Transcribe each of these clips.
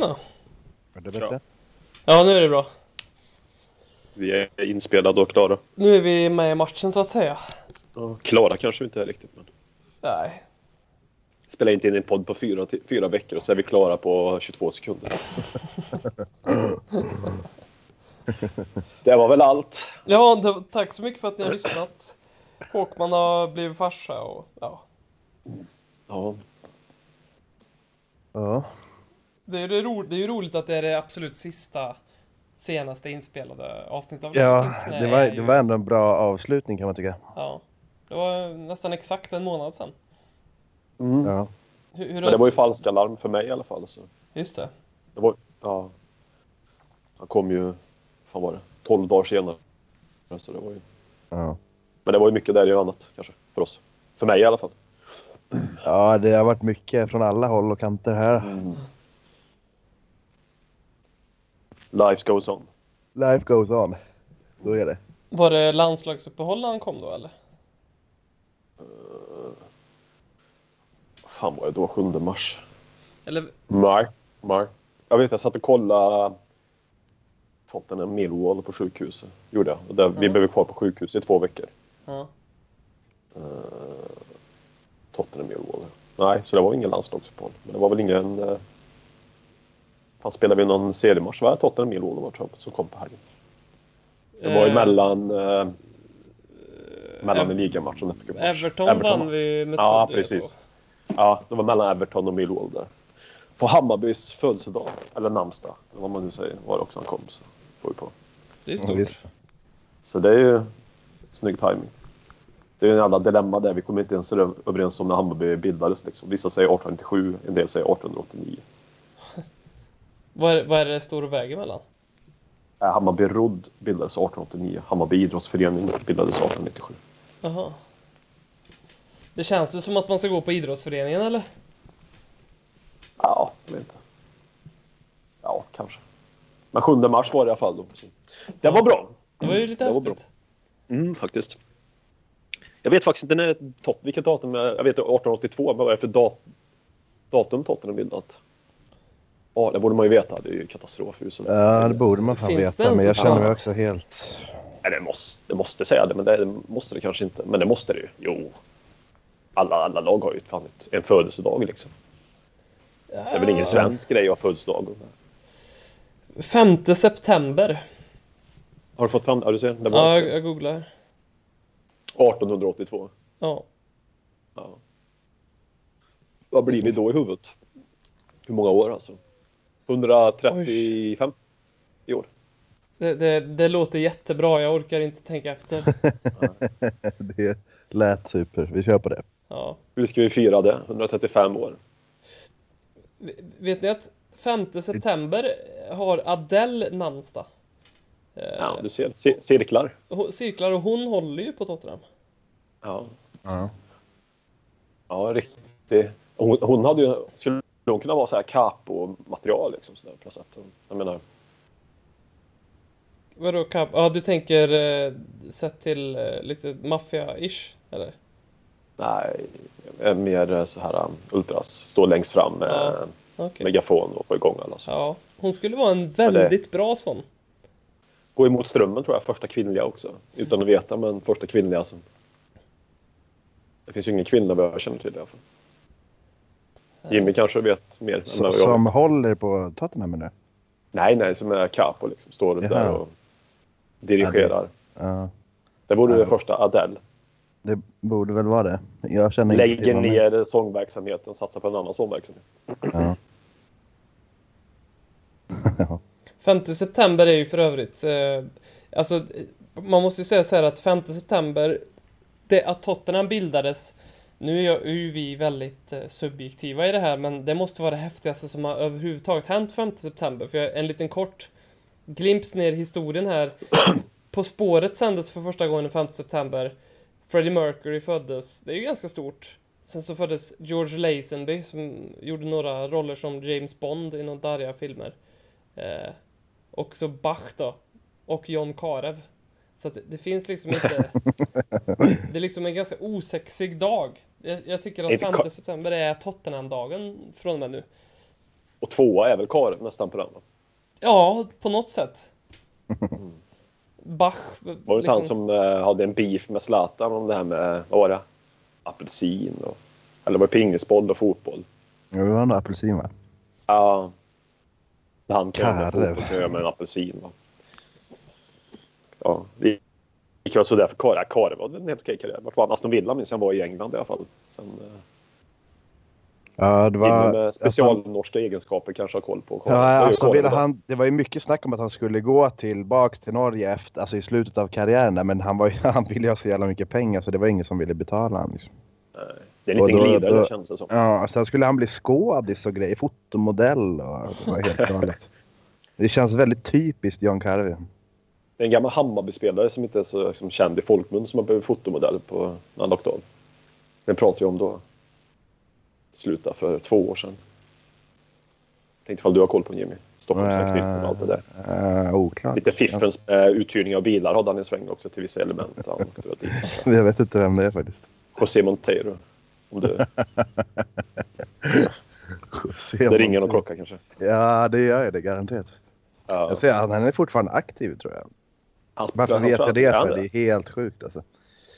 Tjena! Är det bättre? Ja, nu är det bra. Vi är inspelade och klara. Nu är vi med i matchen så att säga. Ja, klara kanske vi inte är riktigt men. Nej. Spelar inte in en podd på fyra, fyra veckor och så är vi klara på 22 sekunder. det var väl allt. Ja, det, tack så mycket för att ni har lyssnat. Håkman har blivit farsa och ja. Ja, Ja. Det är, ro, det är ju roligt att det är det absolut sista senaste inspelade avsnittet av Ja, det var, det var ändå en bra avslutning kan man tycka. Ja. Det var nästan exakt en månad sedan. mm. Ja. Hur, hur men det var ju falska larm för mig i alla fall. Så. Just det. Det var, ja. Han kom ju, fan var det, 12 dagar senare. Så det var ju, Ja. men det var ju mycket där i annat kanske, för oss. För mig i alla fall. ja, det har varit mycket från alla håll och kanter här. Life goes on. Life goes on. Så är det. Var det landslagsuppehåll han kom då eller? Vad fan var det då? 7 mars? Eller Nej. Nej. Jag vet, jag satt och kollade Tottenham Millwall på sjukhuset. Gjorde jag. Och där, Vi Ja. blev kvar på sjukhuset i två veckor. ja. Tottenham Millwall. Nej, så det var ingen landslagsuppehåll. Men det var väl ingen... Eh... Han spelade vi någon seriematch? Va? Tottenham Millwall var tror jag, som kom på helgen. Så det var ju Eh, mellan... Eh... Mellan Ev- en ligamatch och en FA-match. Everton, vann vi med Ja, 2-3 precis. Ja, det var mellan Everton och Millwall där. På Hammarbys födelsedag, eller namnsdag, eller vad man nu säger, var det också han kom. Så, får vi på. Det är Ja, stort. så det är ju snygg timing. Det är ju en jävla dilemma där. Vi kommer inte ens överens om när Hammarby bildades. Liksom. Vissa säger 1897, en del säger 1889. Vad är, vad är det står och väger mellan? Äh, Hammarby Rodd bildades 1889. Hammarby idrottsförening bildades 1897. Jaha. Det känns ju som att man ska gå på idrottsföreningen eller? Ja, jag vet inte. Ja, kanske. Men 7 mars var det i alla fall då. Det var bra. Det var ju lite Det var bra. häftigt. Mm, faktiskt. Jag vet faktiskt inte när, tot, vilket datum, jag jag vet 1882, men vad är det för dat, datum Tottenham bildat? Ja, det borde man ju veta. Det är ju katastrofhuset. Ja, det borde man fan Finns det veta. Men jag känner mig också helt... Nej, det måste, det måste säga det, men det, det måste det kanske inte. Men det måste det ju. Jo. Alla, alla lag har ju fan ett, en födelsedag liksom. Det är väl ingen svensk grej att ha födelsedag. 5 september. Har du fått fram Ja, du ser. Det Ja, jag, jag googlar. 1882. Ja. Ja. Vad blir vi då i huvudet? Hur många år alltså? 135 i år. Det, det, det låter jättebra, jag orkar inte tänka efter. Det lät super. Vi kör på det. Ja. Hur ska vi fira det? 135 år. Vet ni att 5 september har Adele namnsdag? Eh, Ja, du ser. C- cirklar. Cirklar och hon håller ju på Tottenham. Ja, Ja. ja riktigt. Hon, hon hade ju, skulle hon kunna vara så här capo-material liksom sådär på sätt? Jag menar, Vadå kap? Ja, du tänker eh, sett till eh, lite maffia-ish, eller? nej, är mer eh, så här um, ultras. Stå längst fram med Ja. Okej. megafon och få igång alla. Så. Ja, hon skulle vara en väldigt bra sån. Gå emot strömmen tror jag, första kvinnliga också. Utan att veta, men första kvinnliga som... Det finns ju ingen kvinna vad jag känner till i alla fall. Jimmy kanske vet mer Så, som håller på Tottenham nu? Nej, nej, som är capo liksom. Står Jaha. där och dirigerar. Ja. Det vore Ja. det första Adele. Det borde väl vara det. Jag känner Lägger ner sångverksamheten och satsar på en annan sångverksamhet. Ja. Ja. 5 september är ju för övrigt, eh, alltså man måste ju säga så här att 5 september, det att Tottenham bildades, nu är jag- ju vi väldigt eh, subjektiva i det här, men det måste vara det häftigaste som har överhuvudtaget hänt 5 september. För jag, en liten kort glimps ner i historien här. På spåret sändes för första gången den 5 september. Freddie Mercury föddes, det är ju ganska stort. Sen så föddes George Lazenby som gjorde några roller som James Bond i några darriga filmer. Eh, och så Bach då. Och John Karev. Så att det, det finns liksom inte... det är liksom en ganska osexig dag. Jag, jag tycker att Inte 5 Ka- september är Tottenham-dagen från och med nu. Och tvåa är väl Karev nästan på den va? Ja, på något sätt. Bach. Var det liksom- han som eh, hade en beef med Zlatan om det här med, vad var det? Apelsin och... Eller var det pingisboll och fotboll? Ja, det var nog apelsin va? Ja. Han kan göra med Karev. fotboll, kan göra med en apelsin va? Ja, det gick väl sådär för Karev. Karev var en helt okej karriär. Vart var han? Aston Villa minns jag var i England i alla fall. Sen, eh, Ja, det Var, med specialnorska egenskaper kanske har koll på. Ja, Det alltså, då. han, det var ju mycket snack om att han skulle gå tillbaks till Norge efter, alltså i slutet av karriären men han, var, han ville ha så jävla mycket pengar så det var ingen som ville betala honom. Liksom. Det är en liten glidare då- det känns det som. Ja, sen skulle han bli skådis och grejer, fotomodell och det var helt galet. Det känns väldigt typiskt John Carvey. Det är en gammal Hammarby-spelare som inte är så liksom, känd i folkmun som har blivit fotomodell på åkte av. Den pratade jag om då. Sluta för två år sedan. Tänkte ifall du har koll på Jimmy. Stockholmsanknytning och allt det där. Uh, oklart. Lite fiffens eh, uthyrning av bilar hade han en sväng också till vissa element. Han. Jag vet inte vem det är faktiskt. José Monteiro. Om du, det ringer någon klocka kanske. Ja, det gör det garanterat. Ja. Jag ser, han är fortfarande aktiv tror jag. Han, Varför vet jag att- det? För det är helt sjukt alltså.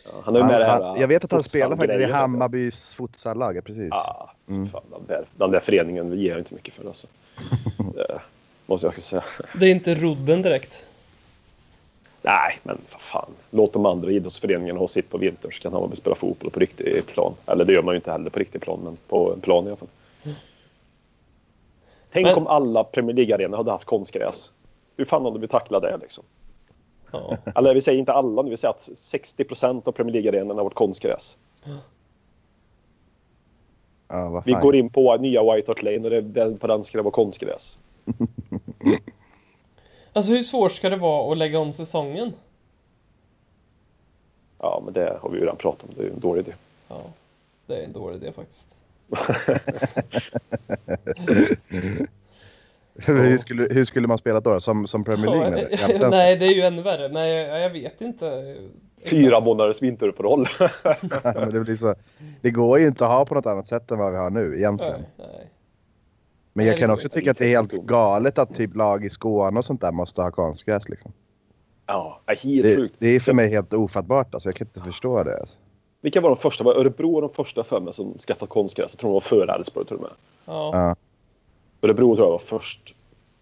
Ja, han är ju Han, med det här, jag vet att han spelar faktiskt i. Hammarbys futsallag, ja, precis. Ah, Mm. fan, den, där, den där föreningen ger jag inte mycket för alltså. Det måste jag också säga. Det är inte rodden direkt. Nej, men vad fan. Låt de andra idrottsföreningarna ha sitt på vintern så kan Hammarby spela fotboll på riktig plan. Eller det gör man ju inte heller på riktig plan, men på en plan i alla fall. Tänk Men- om alla Premier League-arenor hade haft konstgräs. Hur fan hade vi tacklat det liksom? Ja. Eller vi säger inte alla, nu, vi säger att 60 procent av Premier League-arenorna har varit konstgräs. Ja, vad Vi går in på nya White Hart Lane och det, det, på den ska det vara konstgräs. Alltså hur svårt ska det vara att lägga om säsongen? Ja, men det har vi ju redan pratat om. Det är ju en dålig idé. Ja, det är en dålig idé faktiskt. hur, skulle, hur skulle man spela då? Som, som Premier League? Ja? Nej, det är ju ännu värre. Men jag, jag vet inte. Fyra månaders vinteruppehåll. Det, det går ju inte att ha på något annat sätt än vad vi har nu egentligen. Nej, nej. Men jag Nej, kan också tycka att det är helt galet att typ lag i Skåne och sånt där måste ha konstgräs. Liksom. ja, helt Det, sjukt. det är för mig helt ofattbart. Alltså. Jag kan inte förstå det. Alltså. Vilka var de första? Var Örebro de första för mig som skaffade konstgräs? Jag tror de var före Elfsborg till och med. Ja. Örebro tror jag var först.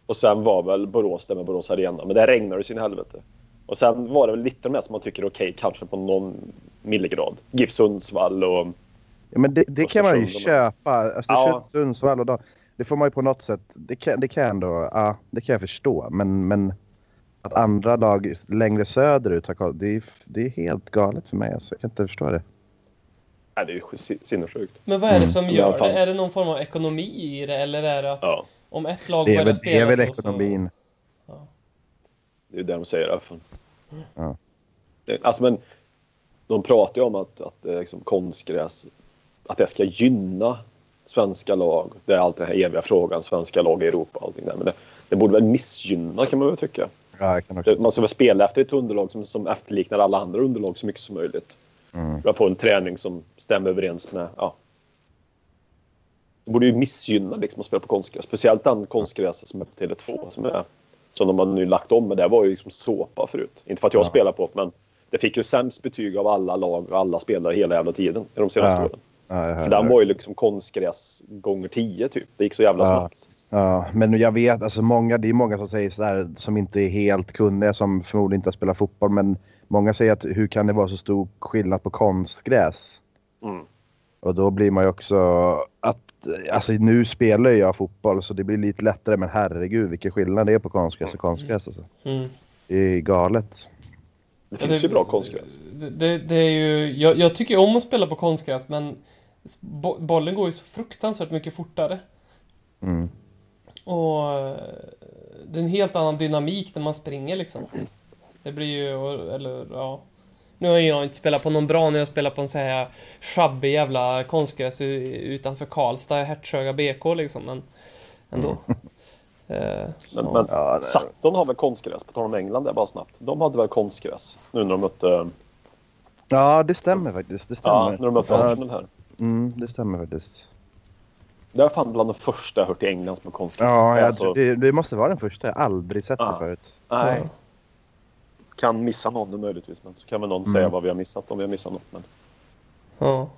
Och sen var väl Borås där med Borås Arena. Men det regnade sin helvete. Och sen var det väl lite mer som man tycker är okej, kanske på någon milligrad. GIF Sundsvall och... Ja, men det, det kan man ju köpa. Alltså, ja. Sundsvall och då, det får man ju på något sätt. Det kan, det kan jag ändå, ja, det kan jag förstå. Men, men att andra lag längre söderut har koll, det är, det är helt galet för mig. Alltså. Jag kan inte förstå det. Nej, det är ju si- sinnessjukt. Men vad är det som alla gör det? Är det någon form av ekonomi i det? Eller är det att Ja, om ett lag Det börjar väl, det spela är väl så, så... ekonomin. det är det de säger i alla fall. Ja. Det- Alltså, men de pratar ju om att, att det liksom konstgräs, att det ska gynna svenska lag. Det är alltid den här eviga frågan, svenska lag i Europa och allting där. Men det, det borde väl missgynna kan man väl tycka. Ja, jag kan också. Det- Man ska väl spela efter ett underlag som, som efterliknar alla andra underlag så mycket som möjligt. Mm. För att få en träning som stämmer överens med... Ja. Det borde ju missgynna liksom att spela på konstgräs. Speciellt den konstgräset som är på Tele2 som, är, som de har nu lagt om. Men det var ju liksom såpa förut. Inte för att jag Ja. spelar på men det fick ju sämst betyg av alla lag och alla spelare hela jävla tiden i de senaste Ja. åren. Ja, För den var ju liksom konstgräs gånger tio typ. Det gick så jävla snabbt. Ja, men jag vet, alltså många, det är många som säger sådär som inte är helt kunniga som förmodligen inte har spelat fotboll. Men många säger att hur kan det vara så stor skillnad på konstgräs? Mm. Och då blir man ju också att, alltså nu spelar ju jag fotboll så det blir lite lättare men herregud vilken skillnad det är på konstgräs och konstgräs alltså. Mm. Det är galet. Det Ja, finns ju bra konstgräs. Det, det, det är ju... Jag, jag tycker om att spela på konstgräs men bo, bollen går ju så fruktansvärt mycket fortare. Mm. Och eh, det är en helt annan dynamik när man springer liksom. Det blir ju, eller ja. Nu har jag inte spelat på någon bra när jag spelar på en sån här sjabbig jävla konstgräs utanför Karlstad, Hertsöga BK liksom, men ändå. Eh, Men, ja. men Ja, Sutton har väl konstgräs, på tal om England där bara snabbt. De hade väl konstgräs nu när de mötte, Ja det stämmer faktiskt. Det stämmer. ja, när de mötte ja, Arsenal här. mm, det stämmer faktiskt. Det är fan bland de första jag hört i England som har konstgräs. Ja, jag, Alltså, det, det måste vara den första. Jag har aldrig sett Ja. det förut. nej. Kan missa någon nu möjligtvis, men så kan väl någon Mm. säga vad vi har missat om vi har missat något. Men Ja.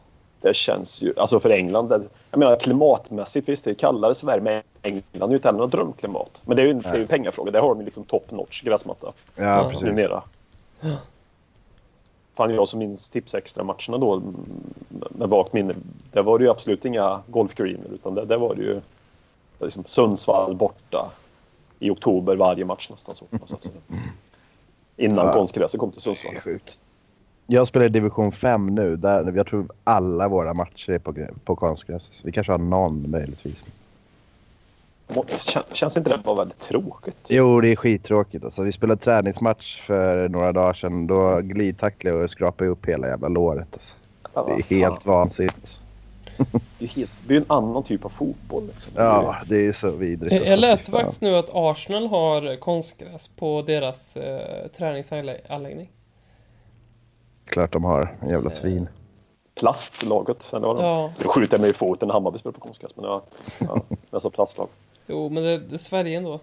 det känns ju, alltså för England, det, jag menar klimatmässigt, visst det är kallare Sverige, men England är ju inte heller något drömklimat. Men det är ju, det är ju pengafråga, där har de ju liksom top notch gräsmatta Ja, precis. numera. Ja. Fan, jag som minns tips extra matcherna då mm, med vagt minne. Där var det ju absolut inga golfgreener utan där, där var det ju liksom Sundsvall borta i oktober varje match nästan. Så, så, att säga. Innan Ja. konstgräset kom till Det Sundsvall. är sjukt. Jag spelar i division 5 nu. Där, jag tror alla våra matcher är på, på konstgräs. Vi kanske har någon möjligtvis. Kän- Känns inte det bara väldigt tråkigt? Jo, det är skittråkigt. Alltså, vi spelade träningsmatch för några dagar sedan. Då glidtacklade jag och skrapade upp hela jävla låret. Alltså. Ja, Det är helt vansinnigt. Det är, helt, det är ju en annan typ av fotboll. Liksom. Ja, det är så vidrigt. Jag, alltså. jag läste faktiskt nu att Arsenal har konstgräs på deras eh, träningsanläggning. Klart de har. En jävla svin. Plastlaget. Sen har de. Ja, skjuter jag mig i foten när Hammarby spelar på konstgräs. Men ja, ja, det är så plastlag. jo men det, det är Sverige ändå.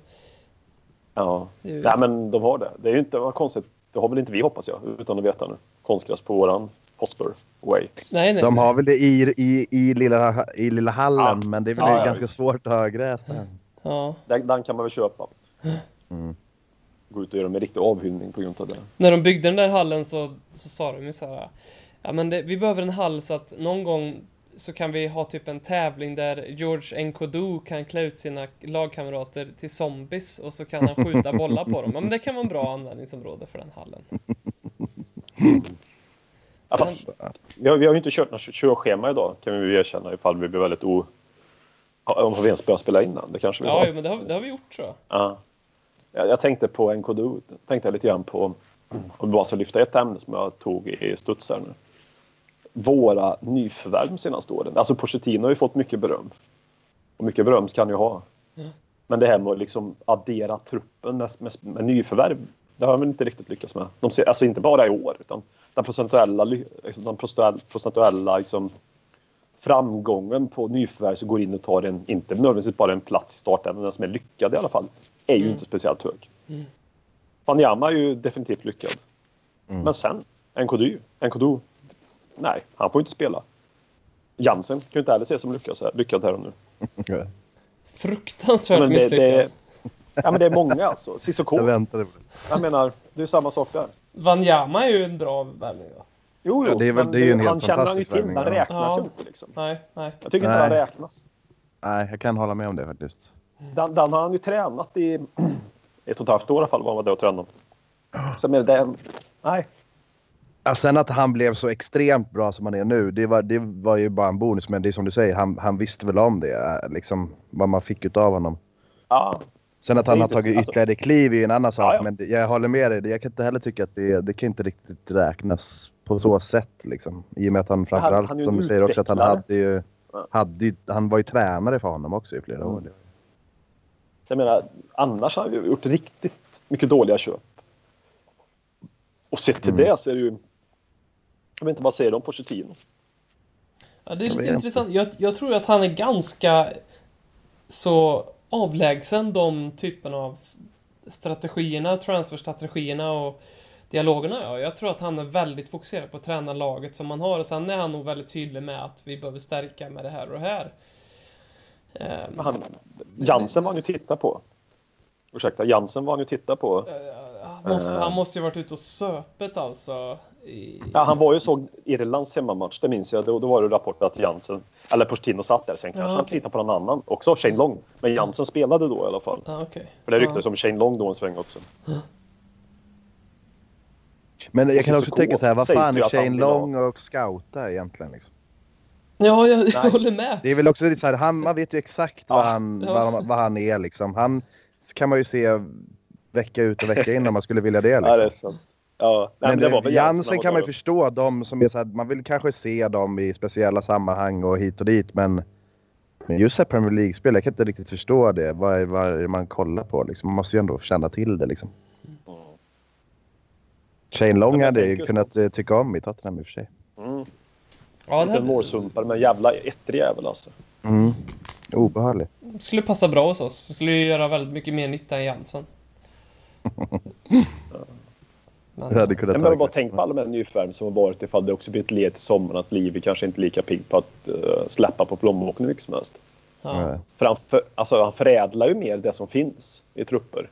Ja. Ju- Nej, men de har det. Det är ju inte vad konstigt. Det har väl inte vi hoppas jag, utan att veta nu. Konstgräs på våran Hotspur Way. Nej, nej. De nej. har väl det i, i, i, lilla, i lilla hallen, Ja. men det är väl Ja, ganska visst. svårt att ha gräs där. Ja. Den, den kan man väl köpa. Mm. Gå ut och göra en riktig avhyllning på grund av det. När de byggde den där hallen så, så sa de ju så här. Ja men det, vi behöver en hall så att någon gång så kan vi ha typ en tävling där George Nkodu kan klä ut sina lagkamrater till zombies och så kan han skjuta bollar på dem. Ja, men det kan vara en bra användningsområde för den hallen. Ja, fast, vi, har, vi har ju inte kört något körschema idag kan vi ju erkänna ifall vi blir väldigt o... Ja, Om vi ens börjar spela innan. Det kanske vi Ja, har. jo, men det har, det har vi gjort tror jag. Ja. Jag, jag tänkte på NKDU. Tänkte jag lite grann på, om vi bara ska lyfta ett ämne som jag tog i studs här nu. Våra nyförvärv de senaste åren. Alltså Pochettino har ju fått mycket beröm. Och mycket beröm ska han ju ha. Mm. Men det här med att liksom addera truppen med, med, med nyförvärv. Det har han väl inte riktigt lyckats med. De ser, alltså inte bara i år utan den procentuella, liksom, den procentuella, liksom, framgången på nyförvärv som går in och tar en, inte nödvändigtvis bara en plats i starten, men den som är lyckad i alla fall, är ju Mm. inte speciellt hög. Mm. Wanyama är ju definitivt lyckad. Mm. Men sen, Nkodu, Nkodu, nej, han får inte spela. Jansen kan ju inte heller ses som lyckad, så här, lyckad här och nu. Fruktansvärt misslyckad. det, ja, men det är många alltså. Cissoko, Jag väntade på det. jag menar, det är samma sak där. Wanyama är ju en bra värvning då. Jo, Ja, jo, det är väl- men det är ju en helt han känner han ju till, ja. räknas Ja. ju inte liksom. Nej, nej. Jag tycker inte Nej. den räknas. Nej, jag kan hålla med om det faktiskt. Den, den har han ju tränat i ett och ett halvt år i alla fall var han var där och tränade. Så men det, nej, Ja, sen att han blev så extremt bra som han är nu, det var, det var ju bara en bonus. Men det är som du säger, han, han visste väl om det. eh, Liksom, vad man fick utav honom. ja, Sen att han har tagit så- alltså- ytterligare kliv är ju en annan sak. Ja, ja. Men jag håller med dig. Jag kan inte heller tycka att det, det kan inte riktigt räknas på så sätt. Liksom. I och med att han framförallt, han ju som du säger också, att han hade ju... Hade, ju- han var ju tränare för honom också i flera år. Mm. Så jag menar, annars har han ju gjort riktigt mycket dåliga köp. Och sett till Mm. det så är det ju... Jag vet inte vad säger de om Pochettino? Ja, det är Jag lite vet intressant. Jag, jag tror att han är ganska så avlägsen de typerna av strategierna, transferstrategierna och dialogerna. Ja. Jag tror att han är väldigt fokuserad på att träna laget som man har och sen är han nog väldigt tydlig med att vi behöver stärka med det här och det här. Ehm, Han, Jansen var han ju titta på. Ursäkta, Jansen var han ju titta på. eh, han, måste, han måste ju varit ute och söpet alltså. Ja, han var ju såg Irlands hemmamatch, det minns jag. Då, då var det rapport att Jansen, eller Pochettino satt där. Sen kanske han okej. tittade på någon annan. Också Shane Long. Men Jansen spelade då i alla fall. Ja, okej. För det ryktades om Shane Long då en sväng också. Men jag kan också tänka så här, vad fan är han Shane. Long och scouta egentligen? Liksom? Ja, jag, jag håller med. Det är väl också lite så här, han, man vet ju exakt vad, Ja. han, Ja. vad, vad han är liksom. Han kan man ju se vecka ut och vecka in om man skulle vilja det. Ja, Liksom. det är sant. Ja, nej, men det var det, väl Jansen kan man ju förstå. De som är så här, man vill kanske se dem i speciella sammanhang och hit och dit. Men, men just här Premier League-spel, jag kan inte riktigt förstå det. Vad är, vad är det man kollar på? Liksom. Man måste ju ändå känna till det. Liksom. Mm. Shane Long men hade ju kunnat eh, tycka om i Tottenham i och för sig. Mm. Ja, det en hade, målsumpare, men jävla ettrig jävel alltså. Mm. Obehagligt. Skulle passa bra hos oss. Skulle ju göra väldigt mycket mer nytta än Jansson. Men, Det hade kunnat Men bara tänk på alla de nyförvärv som har varit ifall det också blir ett led till sommaren att Livi kanske inte är lika pigg på att uh, släppa på plånboken hur mycket som helst. ja. För han, för, alltså, han förädlar ju mer det som finns i trupper.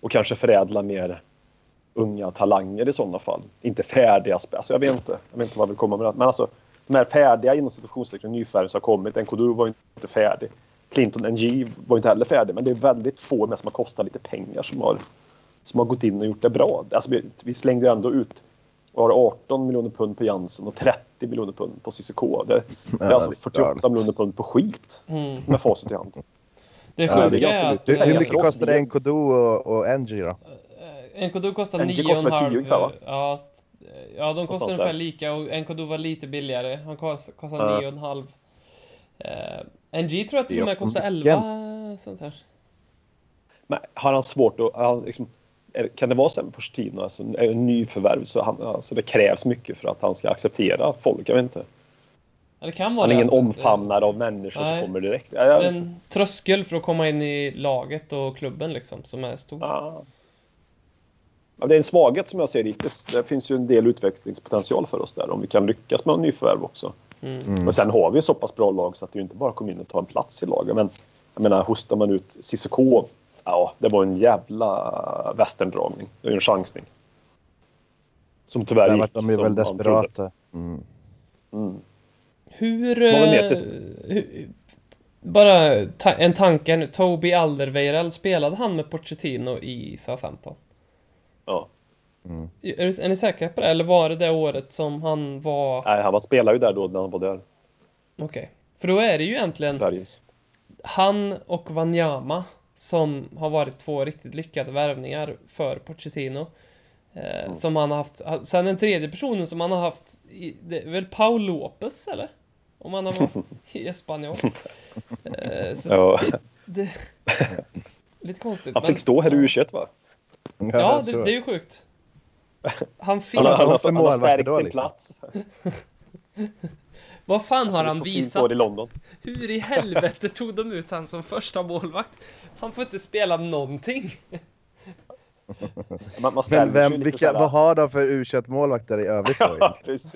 Och kanske förädlar mer unga talanger i sådana fall. Inte färdiga alltså, jag vet inte. Jag vet inte vad vi kommer med det. Men alltså de här färdiga inom situationstecken nyfärgade som har kommit. Nkodu var ju inte färdig. Clinton NG var inte heller färdig. Men det är väldigt få med som har kostat lite pengar som har, som har gått in och gjort det bra. Alltså, vi, vi slängde ju ändå ut har 18 miljoner pund på Jansen och 30 miljoner pund på CCK. Det, det är alltså det är 48 galet. miljoner pund på skit Mm. med facit i hand. Det Ja, det är sjuka ganska att... Hur, hur mycket det- Nkodu och, och NG då? Nkodu kostar NG kostar väl 10 ungefär, va? 9,5. Ja, ja, de kostar Någonstans ungefär där. lika och Nkodu var lite billigare. Han kost, kostar Ja. 9,5. Eh, NG tror jag till och med Det är kostar mycket. 11 sånt här. Men har han svårt att... Han liksom, kan det vara så med Pochettino, alltså en, nyförvärv, så han, alltså det krävs mycket för att han ska acceptera folk? Jag vet inte. Ja, det kan vara Han är ingen omfamnare av människor Nej. som kommer direkt. Ja, en tröskel för att komma in i laget och klubben liksom, som är stor. Ja. Ja, det är en svaghet som jag ser hittills. Det finns ju en del utvecklingspotential för oss där om vi kan lyckas med en nyförvärv också. Mm. Mm. Men sen har vi så pass bra lag så att det inte bara kommer in och ta en plats i laget. Men jag menar, hostar man ut Cissoko, ja, det var en jävla västerndragning. Det ju en chansning. Som tyvärr Där gick de är som väl desperata. Mm. Mm. Hur... Eh, hur bara ta en tanke nu. Toby Alderweireld, spelade han med Pochettino i Southampton? Ja. Mm. Är, är ni säkra på det? Eller var det det året som han var... Nej, han var, spelade ju där då när han var där. Okej. För då är det ju egentligen Bergis. han och Wanyama som har varit två riktigt lyckade värvningar för Pochettino. Eh, Som han har haft. Sen den tredje personen som han har haft, i, det är väl Paul Lopez eller? Om han har varit i Espanyol. Eh, Ja. det, lite konstigt. Han men- fick stå här i U21 va? Ja, det, det är ju sjukt. Han finns. Han har, han har, han har stärkt sin liksom? plats. Vad fan har han visat? i London. Hur i helvete tog de ut han som första målvakt? Han får inte spela någonting. Man, man Men vem, vilka, vad har de för u målvakter i övrigt då? Ja, precis.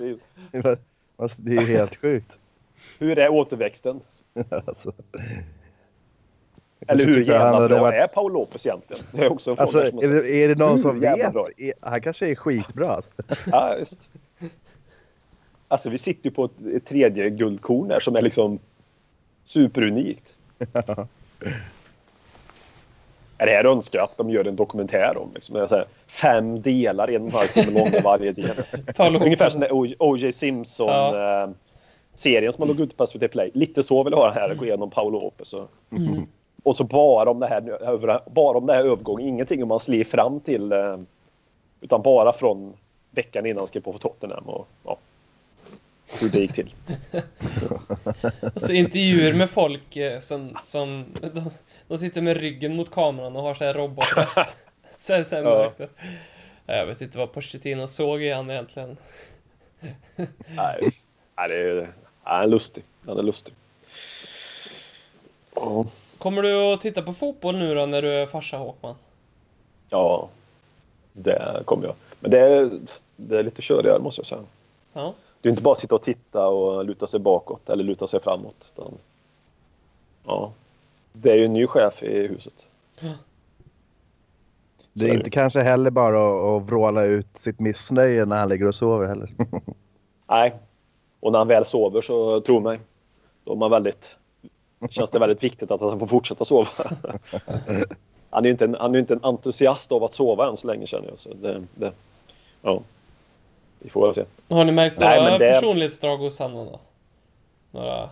Det är ju helt sjukt. Hur är återväxten? Alltså. Eller hur jävla bra varit- är Paul Lopez egentligen? Det är också en fråga. Alltså, som är det, är det någon Hur som vet? bra? Är- Han kanske är skitbra. Ja, just. Alltså vi sitter ju på ett, ett tredje guldkorn där som är liksom superunikt. Är det här önskar att de gör en dokumentär om? Liksom, det är så här, fem delar, en och en halv timme långa varje del. Ungefär som den O.J. Simpson Ja. eh, som man låg ut på SVT Play. Lite så vill jag ha det här, gå igenom Paolo Lopez. Och, Mm. och så bara om det här, bara om det här övergången. Ingenting om man slir fram till. Eh, utan bara från veckan innan han skrev på för Tottenham. Och, ja, hur det gick till. Alltså intervjuer med folk eh, som, som de, de sitter med ryggen mot kameran och har så här robotröst. Sen, sen Ja. Jag vet inte vad Pochettino såg i han egentligen. Nej, nej, det är, han är lustig. Han är lustig. Ja. Kommer du att titta på fotboll nu då när du är farsa Håkman? Ja, det kommer jag. Men det är, det är lite körigare måste jag säga. Ja. Det är inte bara att sitta och titta och luta sig bakåt eller luta sig framåt. Utan, ja, det är ju en ny chef i huset. Det är inte kanske heller bara att, att vråla ut sitt missnöje när han ligger och sover heller. Nej, och när han väl sover så tro mig, då är man väldigt, känns det väldigt viktigt att han får fortsätta sova. Han är ju inte en, han är ju inte en entusiast av att sova än så länge känner jag. Så det, det, ja, vi får väl se. Har ni märkt Nej, några men det- personlighetsdrag hos honom då? Några...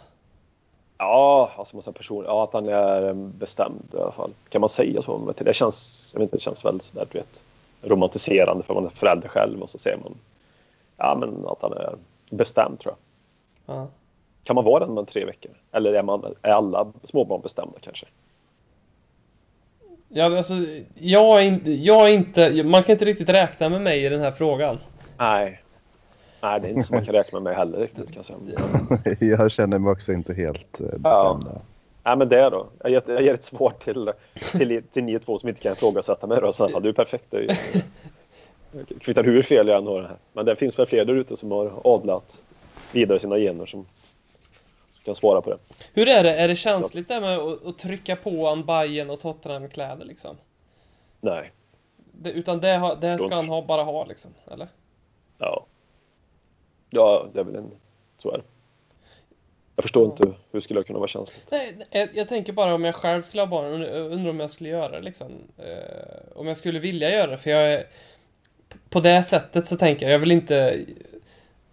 Ja, alltså man säger person, ja, att han är eh, bestämd i alla fall. Kan man säga så? Men Det känns, jag vet inte, det känns väldigt sådär, du vet, romantiserande för man är förälder själv och så ser man ja, men att han är bestämd tror jag. Ja. Kan man vara den med tre veckor? Eller är, man, är alla småbarn bestämda kanske? Ja, alltså, jag är, inte, jag är inte... Man kan inte riktigt räkna med mig i den här frågan. Nej. Nej, det är inte som man kan räkna med mig heller riktigt kan jag säga. jag känner mig också inte helt eh, Ja. bestämd. Nej, men det då. Jag ger, jag ger ett svar till, till, till ni två som inte kan ifrågasätta mig. Då. Så, ja, du är perfekt. Ju- Kvittar hur fel jag än har det här. Men det finns väl fler där ute som har adlat vidare sina gener som kan svara på det. Hur är det? Är det känsligt där med att, att trycka på en Bayern och Tottenham-kläder liksom? Nej. Det, utan det, det ska han ha, bara ha liksom, eller? Ja. Ja, det är väl en... Så är det. Jag förstår inte hur skulle jag kunna vara känsligt. Nej, jag, jag tänker bara om jag själv skulle ha barn, und- undrar om jag skulle göra det liksom. Eh, om jag skulle vilja göra det, för jag är... På det sättet så tänker jag, jag vill inte...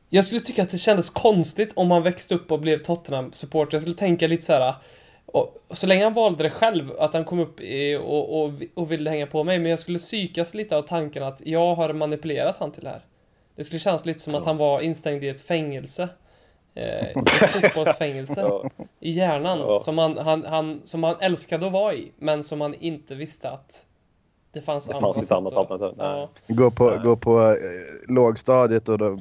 Jag skulle tycka att det kändes konstigt om han växte upp och blev Tottenham-supporter. Jag skulle tänka lite så här. Och, och så länge han valde det själv, att han kom upp i, och, och, och ville hänga på mig, men jag skulle psykas lite av tanken att jag har manipulerat han till det här. Det skulle kännas lite som att han var instängd i ett fängelse. Eh, ett fotbollsfängelse Ja, i hjärnan Ja. som, han, han, han, som han älskade att vara i, men som han inte visste att det fanns det andra fanns annat att- alternativ. Ja. Gå på, Nej. gå på eh, lågstadiet och då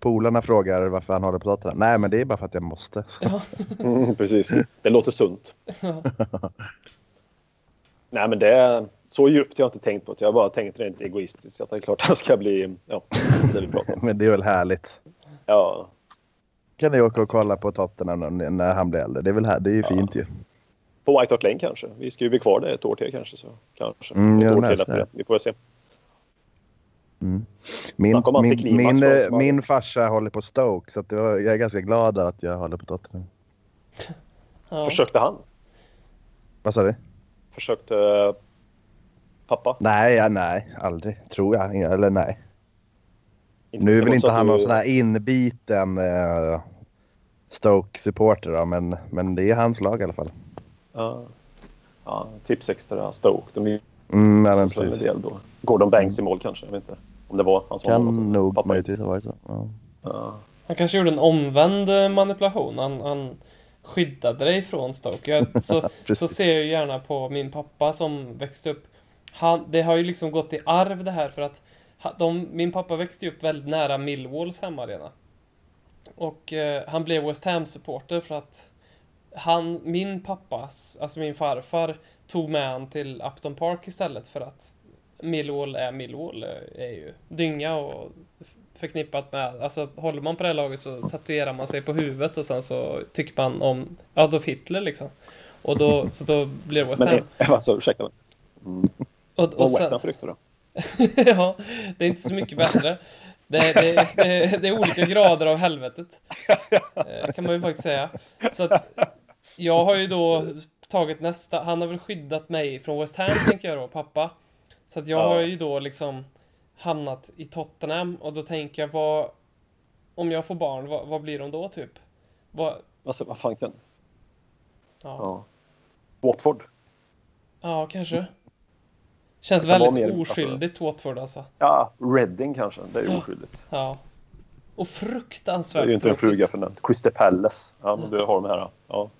polarna frågar varför han håller på Tottenham. Nej, men det är bara för att jag måste. Mm, precis. Det låter sunt. Nej, men det är så djupt har jag inte tänkt på det. Jag har bara tänkt rent egoistiskt att det är klart han ska bli... Ja, det pratar om. Men det är väl härligt. Ja, Kan ni åka och kolla på Tottenham när- han blir äldre? Det är väl här, det är ju Ja. fint ju. på White Hart Lane kanske. Vi ska ju bli kvar där ett år till kanske. Så kanske. Mm, ett år till efter det. Vi får se. Mm. Min, min, min, eh, min farsa håller på Stoke så jag är ganska glad att jag håller på Tottenham. Ja. Försökte han? Vad sa du? Försökte pappa? Nej, ja, nej, aldrig. Tror jag. Eller nej. Inte- Nu är väl inte han du- någon sån här inbiten eh, Stoke-supporter men, men det är hans lag i alla fall. Ja. ja, tips extra Stoke. De är ju Mm, ja, men del då. Gordon Banks i mål kanske. Jag vet inte om det var han som Kan var nog pappa. möjligtvis ha varit så. Ja. Ja. Han kanske gjorde en omvänd eh, manipulation. Han, han skyddade dig från Stoke. Jag, så, så ser jag ju gärna på min pappa som växte upp. Han, det har ju liksom gått i arv det här för att de, min pappa växte upp väldigt nära Millwalls hemmaarena. Och eh, han blev West Ham-supporter för att han, min pappas, alltså min farfar, tog med han till Upton Park istället för att Millwall är Millwall, eh, är ju dynga och förknippat med, alltså håller man på det här laget så tatuerar man sig på huvudet och sen så tycker man om Adolf Hitler liksom. Och då, så då blir det West Men Ham. det, alltså, ursäkta mig. Och, och West sen, rykte då? ja, det är inte så mycket bättre. Det, det, det, det är olika grader av helvetet. Eh, Kan man ju faktiskt säga. Så att jag har ju då tagit nästa, han har väl skyddat mig från West Ham tänker jag då, pappa. Så att jag Ja. har ju då liksom hamnat i Tottenham och då tänker jag vad, om jag får barn, vad, vad blir de då typ? Vad, Alltså, vad fan kan... ja, Ja. Watford? ja, kanske. Känns Det väldigt mer- oskyldigt Watford alltså. Ja, Reading kanske. Det är ju Ja. oskyldigt. Ja. Och Det fruktansvärt är ju inte en fluga för den. Crystal Palace. Ja, men du har de här. Ja.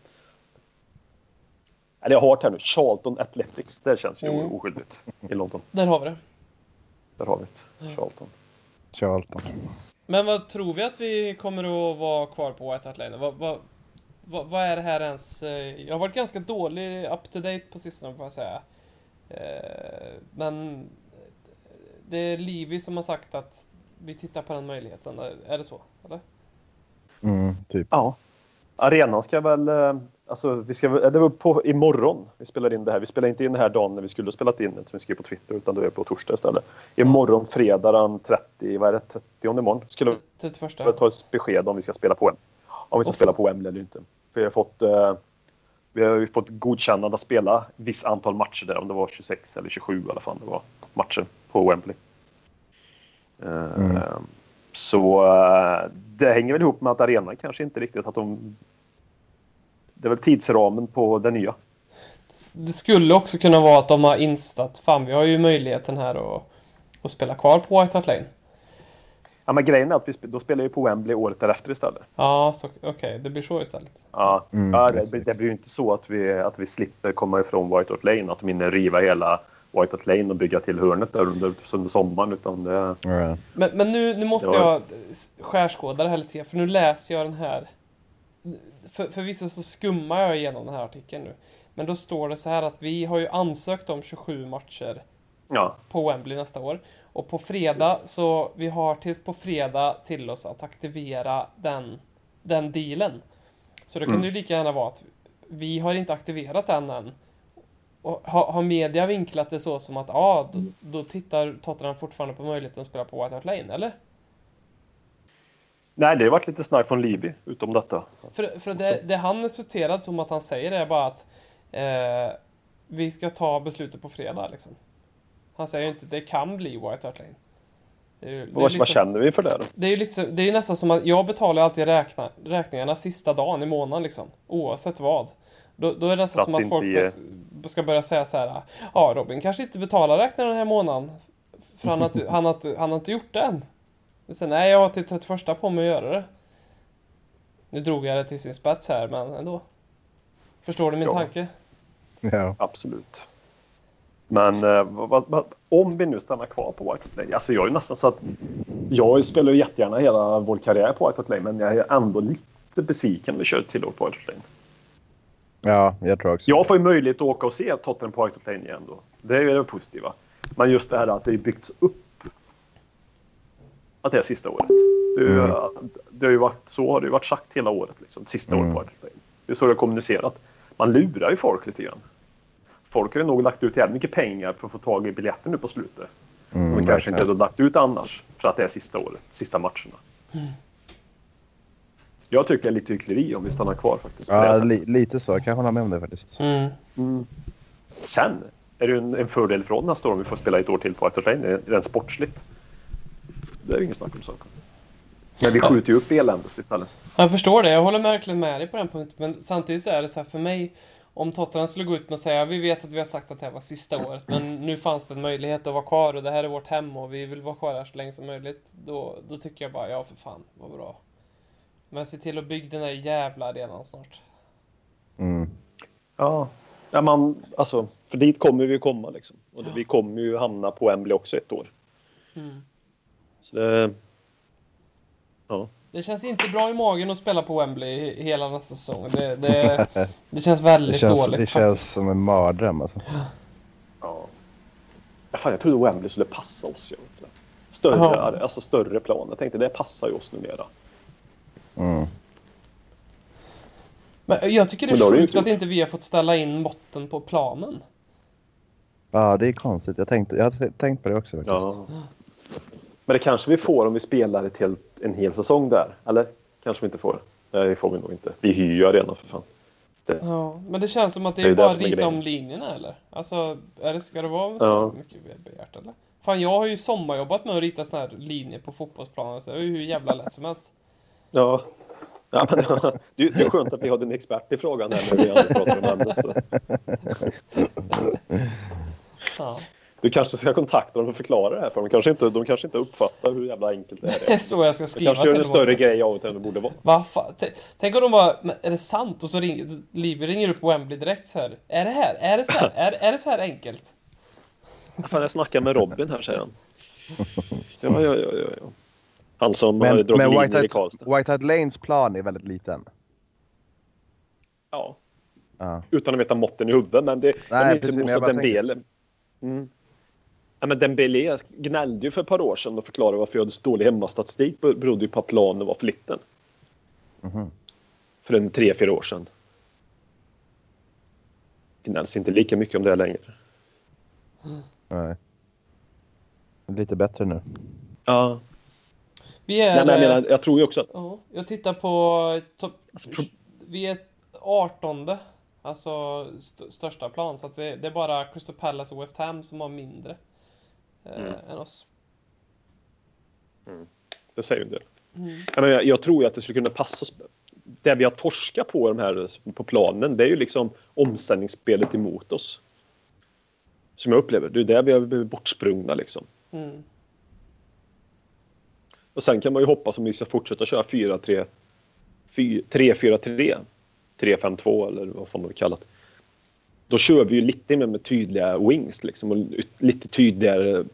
Eller jag har det här nu. Charlton Athletics. Det känns ju Mm. oskyldigt i London. Där har vi det. Där har vi det. Charlton. Charlton. Men vad tror vi att vi kommer att vara kvar på White Hart Lane? Vad, vad, vad, vad är det här ens? eh, Jag har varit ganska dålig up to date på sistone får jag säga. Eh, Men det är Livi som har sagt att vi tittar på den möjligheten. Är det så? Eller? Mm, typ. Ja. Arenan ska väl... eh, Alltså, vi ska, väl- det var på imorgon vi spelar in det här. Vi spelar inte in det här dagen när vi skulle ha spelat in det som vi skrev på Twitter utan det är på torsdag istället. Imorgon fredag den 30, vad är det, 30 imorgon skulle 31? vi ta ett besked om vi ska spela på Wembley. Om vi ska Och- spela på Wembley eller inte. För vi har fått eh, vi har ju fått godkännande att spela viss antal matcher där. Om det var 26 eller 27 i alla fall. Det var matcher på Wembley. Mm. Så eh, det hänger väl ihop med att arenan kanske inte riktigt att de... Det är väl tidsramen på det nya. Det skulle också kunna vara att de har instat, fan vi har ju möjligheten här att, att spela kvar på White Hart Lane. Ja, men grejen är att vi då spelar vi på Wembley året därefter istället. Ja, så okej, det blir så istället. Ja, Mm, ja det, det blir ju inte så att vi, att vi slipper komma ifrån White Hart Lane. Att de hinner riva hela White Hart Lane och bygga till hörnet där under, under sommaren. Utan det, Ja. Men, men nu, nu måste Det var- jag skärskåda det här lite för nu läser jag den här. för, förvisso så skummar jag igenom den här artikeln nu. Men då står det så här att vi har ju ansökt om 27 matcher Ja, på Wembley nästa år. Och på fredag, så vi har tills på fredag till oss att aktivera den, den dealen. Så då kan Mm. det ju lika gärna vara att vi har inte aktiverat den än. Och har, har media vinklat det så som att ja, ah, då, då tittar Tottenham fortfarande på möjligheten att spela på White Hart Lane, eller? Nej, det har varit lite snack från Livi utom detta. För, för det, det han är citerad som att han säger är bara att eh, vi ska ta beslutet på fredag liksom. Han säger ju inte det kan bli White Hart Lane. Det är ju- det är Vad, vad liksom- känner vi för det då? Det är ju liksom, det är nästan som att jag betalar alltid räkna, räkningarna sista dagen i månaden liksom. Oavsett vad. Då, då är det nästan som att folk bes- ska börja säga så här. Ja, Robin kanske inte betalar räkningarna den här månaden. För han har inte, han har han har inte gjort det än. Sen, nej, jag har till 31 på mig att göra det. Nu drog jag det till sin spets här, men ändå. Förstår du min Ja. tanke? Ja. Absolut. Men eh, vad, vad, vad, om vi nu stannar kvar på White Lane. Alltså jag är nästan så att jag spelar ju jättegärna hela vår karriär på White Lane men jag är ändå lite besviken när vi kör till på White Lane. ja, jag tror också Jag får ju möjlighet att åka och se Tottenham på White Lane igen då. Det är ju det positiva. Men just det här att det byggts upp. Att det är sista året. Det, Mm. det har ju varit, så har det ju varit sagt hela året. Liksom, sista Mm. året på White Hart Lane. Det är så det är kommunicerat. Man lurar ju folk lite grann. Folk har ju nog lagt ut jävligt mycket pengar för att få tag i biljetter nu på slutet. Mm, de kanske verkligen. inte hade lagt ut annars. För att det är sista året, sista matcherna. Jag tycker det är lite hyckleri om vi stannar kvar faktiskt. Ja, li, lite så. Jag kan hålla med om det faktiskt. Mm. Sen är det ju en, en fördel från nästa år om vi får spela ett år till på Lane, rent sportsligt. Det är ju ingen snack om saken. Men vi skjuter ju upp eländet istället. Jag förstår det, jag håller verkligen med dig på den punkten. Men samtidigt så är det så här för mig, om Tottenham skulle gå ut med och säga vi vet att vi har sagt att det här var sista året, men nu fanns det en möjlighet att vara kvar och det här är vårt hem och vi vill vara kvar här så länge som möjligt. Då, då tycker jag bara, ja för fan, vad bra. Men se till att bygga den här jävla arenan snart. Mm. Ja. ja man, alltså, för dit kommer vi ju komma liksom. Och det, vi kommer ju hamna på Wembley också ett år. Mm. Så det... Ja. Det känns inte bra i magen att spela på Wembley he- hela nästa säsong. Det, det, det känns väldigt Det känns, dåligt det känns faktiskt. som en mardröm alltså. ja. ja fan, jag trodde Wembley skulle passa oss. Jag vet inte. Större, Jaha. alltså större plan. Jag tänkte det passar ju oss numera. Mm. Men jag tycker det är sjukt inte att inte vi har fått ställa in måtten på planen. Ja, det är konstigt. Jag, tänkte, jag hade tänkt på det också. Faktiskt. Ja. Men det kanske vi får om vi spelar ett helt, en hel säsong där. Eller? Kanske vi inte får. Nej, det får vi nog inte. Vi hyr ju arenan för fan. Ja, men det känns som att det Det är det bara är rita grejen. om linjerna eller? Alltså, är det, ska det vara så Ja. mycket begärt eller? Fan, jag har ju sommarjobbat med att rita såna här linjer på fotbollsplanen så det är ju hur jävla lätt som helst. Ja. Ja, men, det, det är skönt att vi har en expert i frågan här när vi pratar om ämnet. Så. Ja. Du kanske ska kontakta dem och förklara det här för dem. Kanske inte, de kanske inte uppfattar hur jävla enkelt det här Det är är. så jag ska Det skriva kanske gör en till dem större också. grej av det än det borde vara. Va Tänk om de bara, är det sant? Och så ringer, Liv ringer upp Wembley direkt så här. Är det här? Är det så här? Är, är det så här enkelt? Fan, jag snackar med Robin här säger han. Ja, ja, ja, ja. ja. Han som har Men, dragit men linjer White, i Karlstad. White Hart Lanes plan är väldigt liten. Ja, Ja. utan att veta måtten i huvudet. Men det Nej, är lite precis, men jag bara Dembele. Mm. Ja, men Dembele gnällde ju för ett par år sedan och förklarade varför jag hade så dålig hemmastatistik. Det berodde ju på att planen var för liten. Mhm. För en tre, fyra år sedan. Gnälls inte lika mycket om det längre. Nej. Lite bättre nu. Ja. Vi är... Nej, men jag, menar, jag tror ju också att... Ja, jag tittar på topp... Alltså, Vi är 18 Alltså st största plan. Så att vi, det är bara Crystal Palace och West Ham som har mindre. Eh, Mm. än oss. Det säger ju en del. Mm. Jag, jag, tror att det skulle kunna passa oss. Det vi har torskat på de här på planen, det är ju liksom omställningsspelet emot oss. Som jag upplever. Det är där vi har blivit bortsprungna liksom. Mm. Och sen kan man ju hoppas om vi ska fortsätta köra 4-3, 3-4-3, 3-5-2 eller vad fan man vill kalla det. Då kör vi ju lite mer med tydliga wings liksom och lite tydligare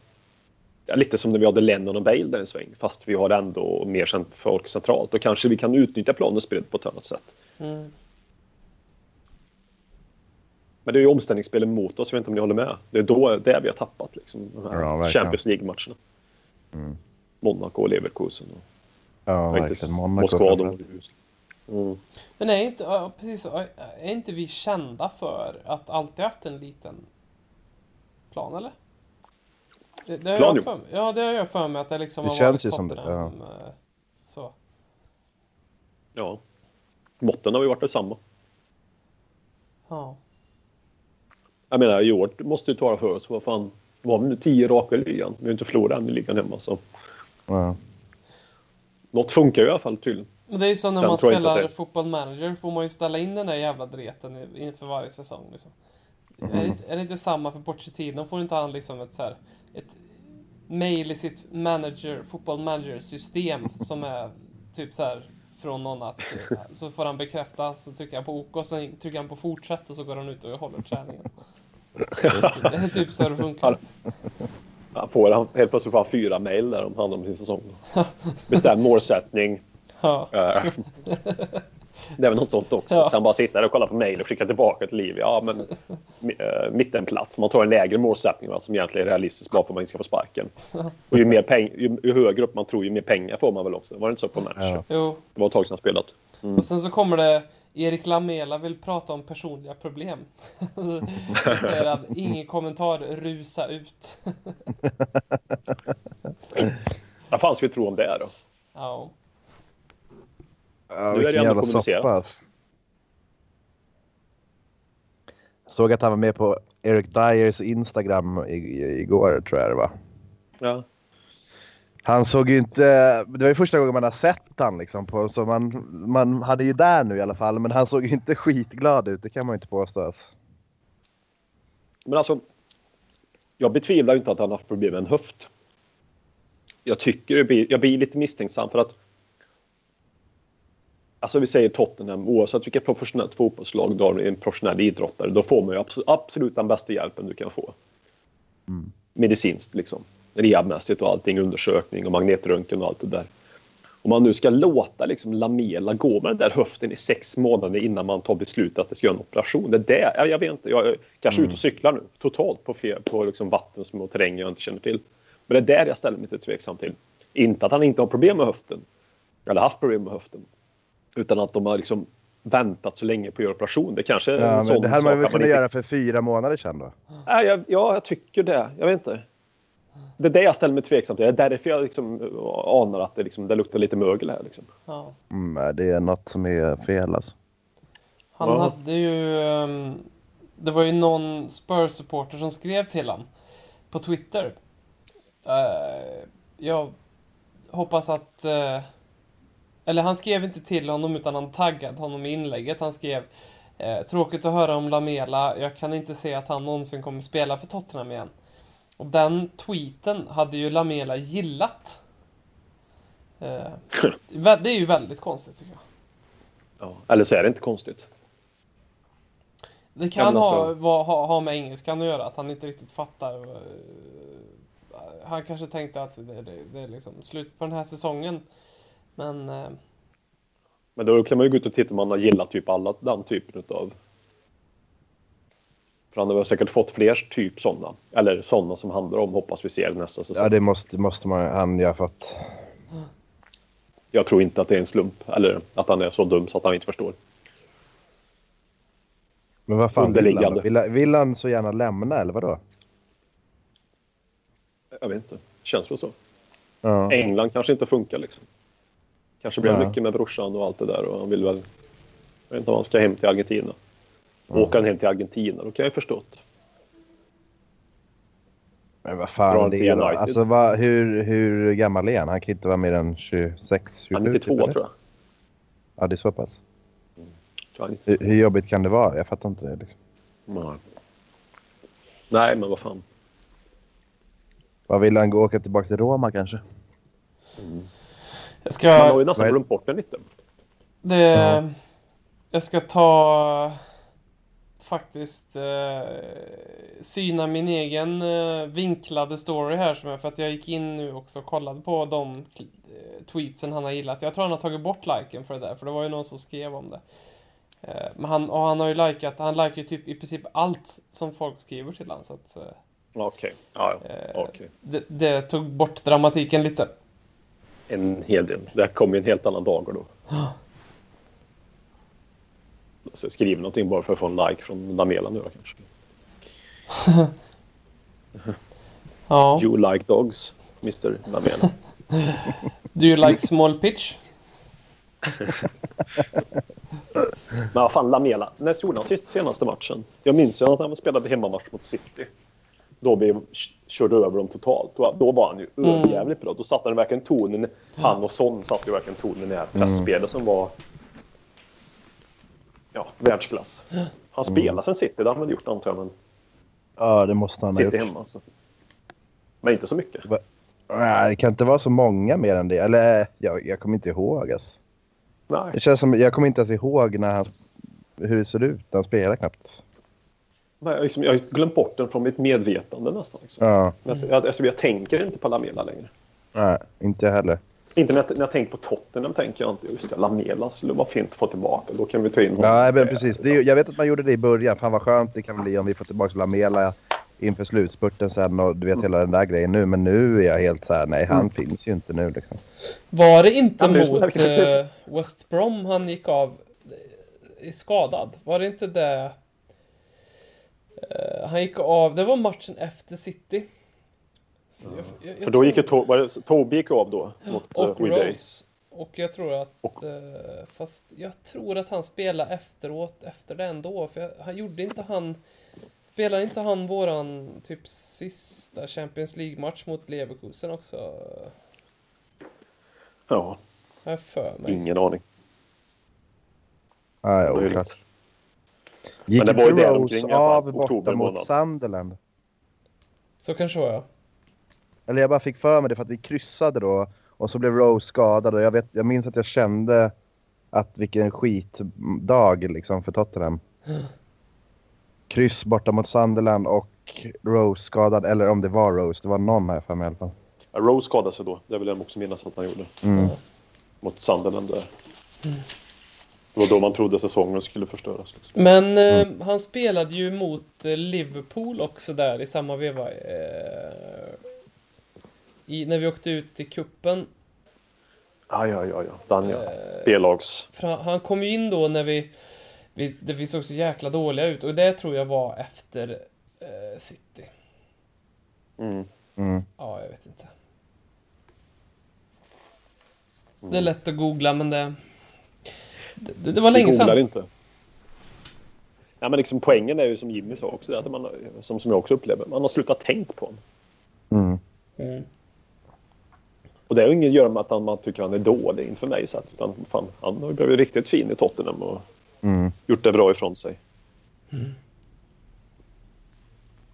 ja, lite som när vi hade Lennon och Bale där en sväng, fast vi har ändå mer folk centralt. Då kanske vi kan utnyttja planens bredd på ett annat sätt. Mm. Men det är ju omställningsspelen mot oss, jag vet inte om ni håller med. Det är då det vi har tappat, liksom, de här Ja. Champions League-matcherna. Mm. Monaco och Leverkusen. Och, Ja, och inte verkligen. Monaco Moskva. De, framförallt. Mm. Men är inte, ja, precis är inte vi kända för att alltid haft en liten plan eller? Det, det har Plan, jag för. Ja, det har jag för mig att det liksom Det har känns varit ju som- Tottenham. eh, Så. Ja. Måtten har ju varit detsamma. Ja. Jag menar, i år måste ju ta det för oss. Vad fan, var vi nu tio raka i ligan? Vi har inte förlorat än i ligan hemma. Så. Ja. Något funkar ju i alla fall tydligen. Men det är ju som när Sen man spelar det- fotboll manager får man ju ställa in den där jävla dreten inför varje säsong. Liksom. Mhm. Är, det, inte- är det inte samma för Pochettino? Får inte han liksom ett så här, ett mail i sitt manager, fotboll manager system som är typ så här från någon att så får han bekräfta så trycker han på OK och sen trycker han på fortsätt och så går han ut och håller träningen. Är det typ så det funkar? Han får, helt plötsligt får han fyra mejl där om hand om sin säsong. Bestämd målsättning. Ja. Eh, det är väl något sånt också. Ja. Sen bara sitta där och kolla på mejl och skicka tillbaka till Liv. Ja, men uh, mittenplats. Man tar en lägre målsättning va, som egentligen är realistisk bara för att man inte ska få sparken. Och ju, mer peng, ju, ju högre upp man tror, ju mer pengar får man väl också. Var det inte så på manager? Ja. Det var ett tag sedan jag spelat. Och sen så kommer det Erik Lamela vill prata om personliga problem. Jag säger att ingen kommentar, rusa ut. Vad fan ska vi tro om det är då? Ja. Ja, Nu är det ändå kommunicerat. soppa. alltså. Jag såg att han var med på Eric Dyers Instagram igår tror jag det var. Ja. Han såg ju inte, det var ju första gången man har sett han liksom på, så man, man hade ju där nu i alla fall, men han såg ju inte skitglad ut, det kan man ju inte påstå. Alltså. Men alltså, jag betvivlar ju inte att han har haft problem med en höft. Jag tycker det blir, jag blir lite misstänksam för att Alltså vi säger Tottenham, oavsett vilket professionellt fotbollslag du har en professionell idrottare, då får man ju absolut, absolut den bästa hjälpen du kan få. Mm. Medicinskt liksom. Rehabmässigt och allting, undersökning och magnetröntgen och allt det där. Om man nu ska låta liksom Lamela gå med den där höften i sex månader innan man tar beslutet att det ska göra en operation. Det är det, jag, vet inte, jag är kanske Mm. ute och cyklar nu totalt på, fel, på liksom vatten som och terräng jag inte känner till. Men det är där jag ställer mig lite tveksam till. Inte att han inte har problem med höften, eller haft problem med höften, utan att de har liksom väntat så länge på att göra operation. Det kanske är en Ja, sån men det hade man väl kunnat inte göra för fyra månader sedan då? Nej, jag, ja, jag tycker det. Jag vet inte. Det är det jag ställer mig tveksam till. Det är därför jag liksom anar att det, liksom, det luktar lite mögel här. Liksom. ja. Mm, nej, det är något som är fel alltså. Han Ja. hade ju... ehm, det var ju någon Spurs-supporter som skrev till honom på Twitter. Eh, jag hoppas att... eller han skrev inte till honom utan han taggade honom i inlägget. Han skrev eh, Tråkigt att höra om Lamela. Jag kan inte se att han någonsin kommer spela för Tottenham igen. Och den tweeten hade ju Lamela gillat. Eh, det är ju väldigt konstigt tycker jag. Ja. Eller så är det inte konstigt. Det kan ha, alltså- va, ha, ha med engelskan att göra, att han inte riktigt fattar. eh, Han kanske tänkte att det, det, det är liksom slut på den här säsongen. Men eh, Men då kan man ju gå ut och titta om man har gillat typ alla den typen av. För han har säkert fått fler typ sådana. Eller sådana som handlar om hoppas vi ser nästa säsong. Ja, det måste, måste man, han ju ha fått. Jag tror inte att det är en slump. Eller att han är så dum så att han inte förstår. Men vad fan vill han, vill, han- vill han så gärna lämna eller vadå? Jag vet inte. Känns väl så. Ja. England kanske inte funkar liksom. Kanske det Ja. mycket med brorsan och allt det där och han vill väl... Jag vet inte om han ska hem till Argentina. Ja. Åker han hem till Argentina, då kan jag förstått. Men vad Drar fan det till? United? Alltså vad, hur, hur gammal är han? Han kan inte vara mer än 26, 27 Han är 92 typ, tror jag. Ja, det är så pass. är Hur, 92. hur jobbigt kan det vara? Jag fattar inte det liksom. Nej. Nej, men vad fan. Vad vill han gå åka tillbaka till Roma kanske? Jag Man har ska... ju nästan är- glömt bort den lite. Det, Jag ska ta faktiskt eh, syna min egen eh, vinklade story här som jag, för att jag gick in nu också och kollade på de eh, tweetsen han har gillat. Jag tror han har tagit bort liken för det där, för det var ju någon som skrev om det. Eh, men han, och han har ju likat, han likar ju typ i princip allt som folk skriver till honom. Så att, eh, Okej. Ja, ja. Eh, Okej. det, det tog bort dramatiken lite. En hel del. Det kommer ju en helt annan dagar då. Så skriv någonting bara för att få en like från Lamela nu då kanske. Ja. You like dogs, Mr Lamela. Do you like small pitch? Men vad fan, Lamela. När gjorde han sist senaste matchen? Jag minns ju att han spelade hemmamatch mot City. Då vi körde över dem totalt. Då, då var han ju Mm. överjävligt bra. Då satte han verkligen tonen. Han och Son satte ju verkligen tonen i det här pressspelet som var ja, världsklass. Han spelar sen City, det har han väl gjort antar jag. Men Ja, det måste han ha gjort. hemma. Så. Men inte så mycket. Nej, det kan inte vara så många mer än det. Eller jag, jag kommer inte ihåg. Alltså. Nej. Det känns som, jag kommer inte ens ihåg när han, hur det ser ut när han spelar knappt. Jag, liksom, jag har glömt bort den från mitt medvetande nästan. Liksom. Ja, Men Jag, alltså, jag tänker inte på Lamela längre. nej, inte heller. Inte när jag, när jag tänker på Tottenham tänker jag inte just det, Lamela skulle vara fint att få tillbaka. Då kan vi ta in honom. Nej, men precis. Det, jag vet att man gjorde det i början. Fan vad skönt det kan bli om vi får tillbaka Lamela inför slutspurten sen och du vet hela den där grejen nu. Men nu är jag helt så här, nej han finns ju inte nu liksom. Var det inte Ja, men det- mot eh, West Brom han gick av eh, skadad? Var det inte det? Eh, han gick av, det var matchen efter City. Så jag- jag- jag För då gick ju Toby gick av då mot uh, och Weday. Rose. Och jag tror att, eh, fast jag tror att han spelade efteråt, efter det ändå. För jag, han gjorde inte han, spelade inte han våran typ sista Champions League-match mot Leverkusen också? Ja, jag för mig. ingen aning. Nej, Möjligt. oklart. Gick Men det var ju Rose omkring i alla fall, av borta oktober mot månad. Sunderland? Så kanske var jag. Eller jag bara fick för mig det för att vi kryssade då och så blev Rose skadad och jag, vet, jag minns att jag kände att vilken skitdag liksom för Tottenham. Kryss borta mot Sunderland och Rose skadad, eller om det var Rose, det var någon här för mig i alla fall. Ja, Rose skadade sig då. Det vill jag också minnas att han gjorde. Mm. Mot Sunderland där. Det var då man trodde säsongen skulle förstöras. Liksom. Men eh, han spelade ju mot eh, Liverpool också där i samma veva. Eh, i, när vi åkte ut i kuppen. Ja, ja, ja, ja. Dan, ja. Eh, B-lags. Han, han kom ju in då när vi, vi, det, vi såg så jäkla dåliga ut och det tror jag var efter eh, City. Mm. Mm. Ja, jag vet inte. Det är lätt att googla men det... Det, det, det var länge Vi googlar sedan. inte. Ja, men liksom, poängen är ju som Jimmy sa också, det att man, som, som jag också upplever, man har slutat tänkt på honom. Mm. Mm. Och det har ju inget att göra med att han, man tycker han är dålig, inte för mig sett, utan fan, han har ju blivit riktigt fin i Tottenham och Mm. gjort det bra ifrån sig. Mm.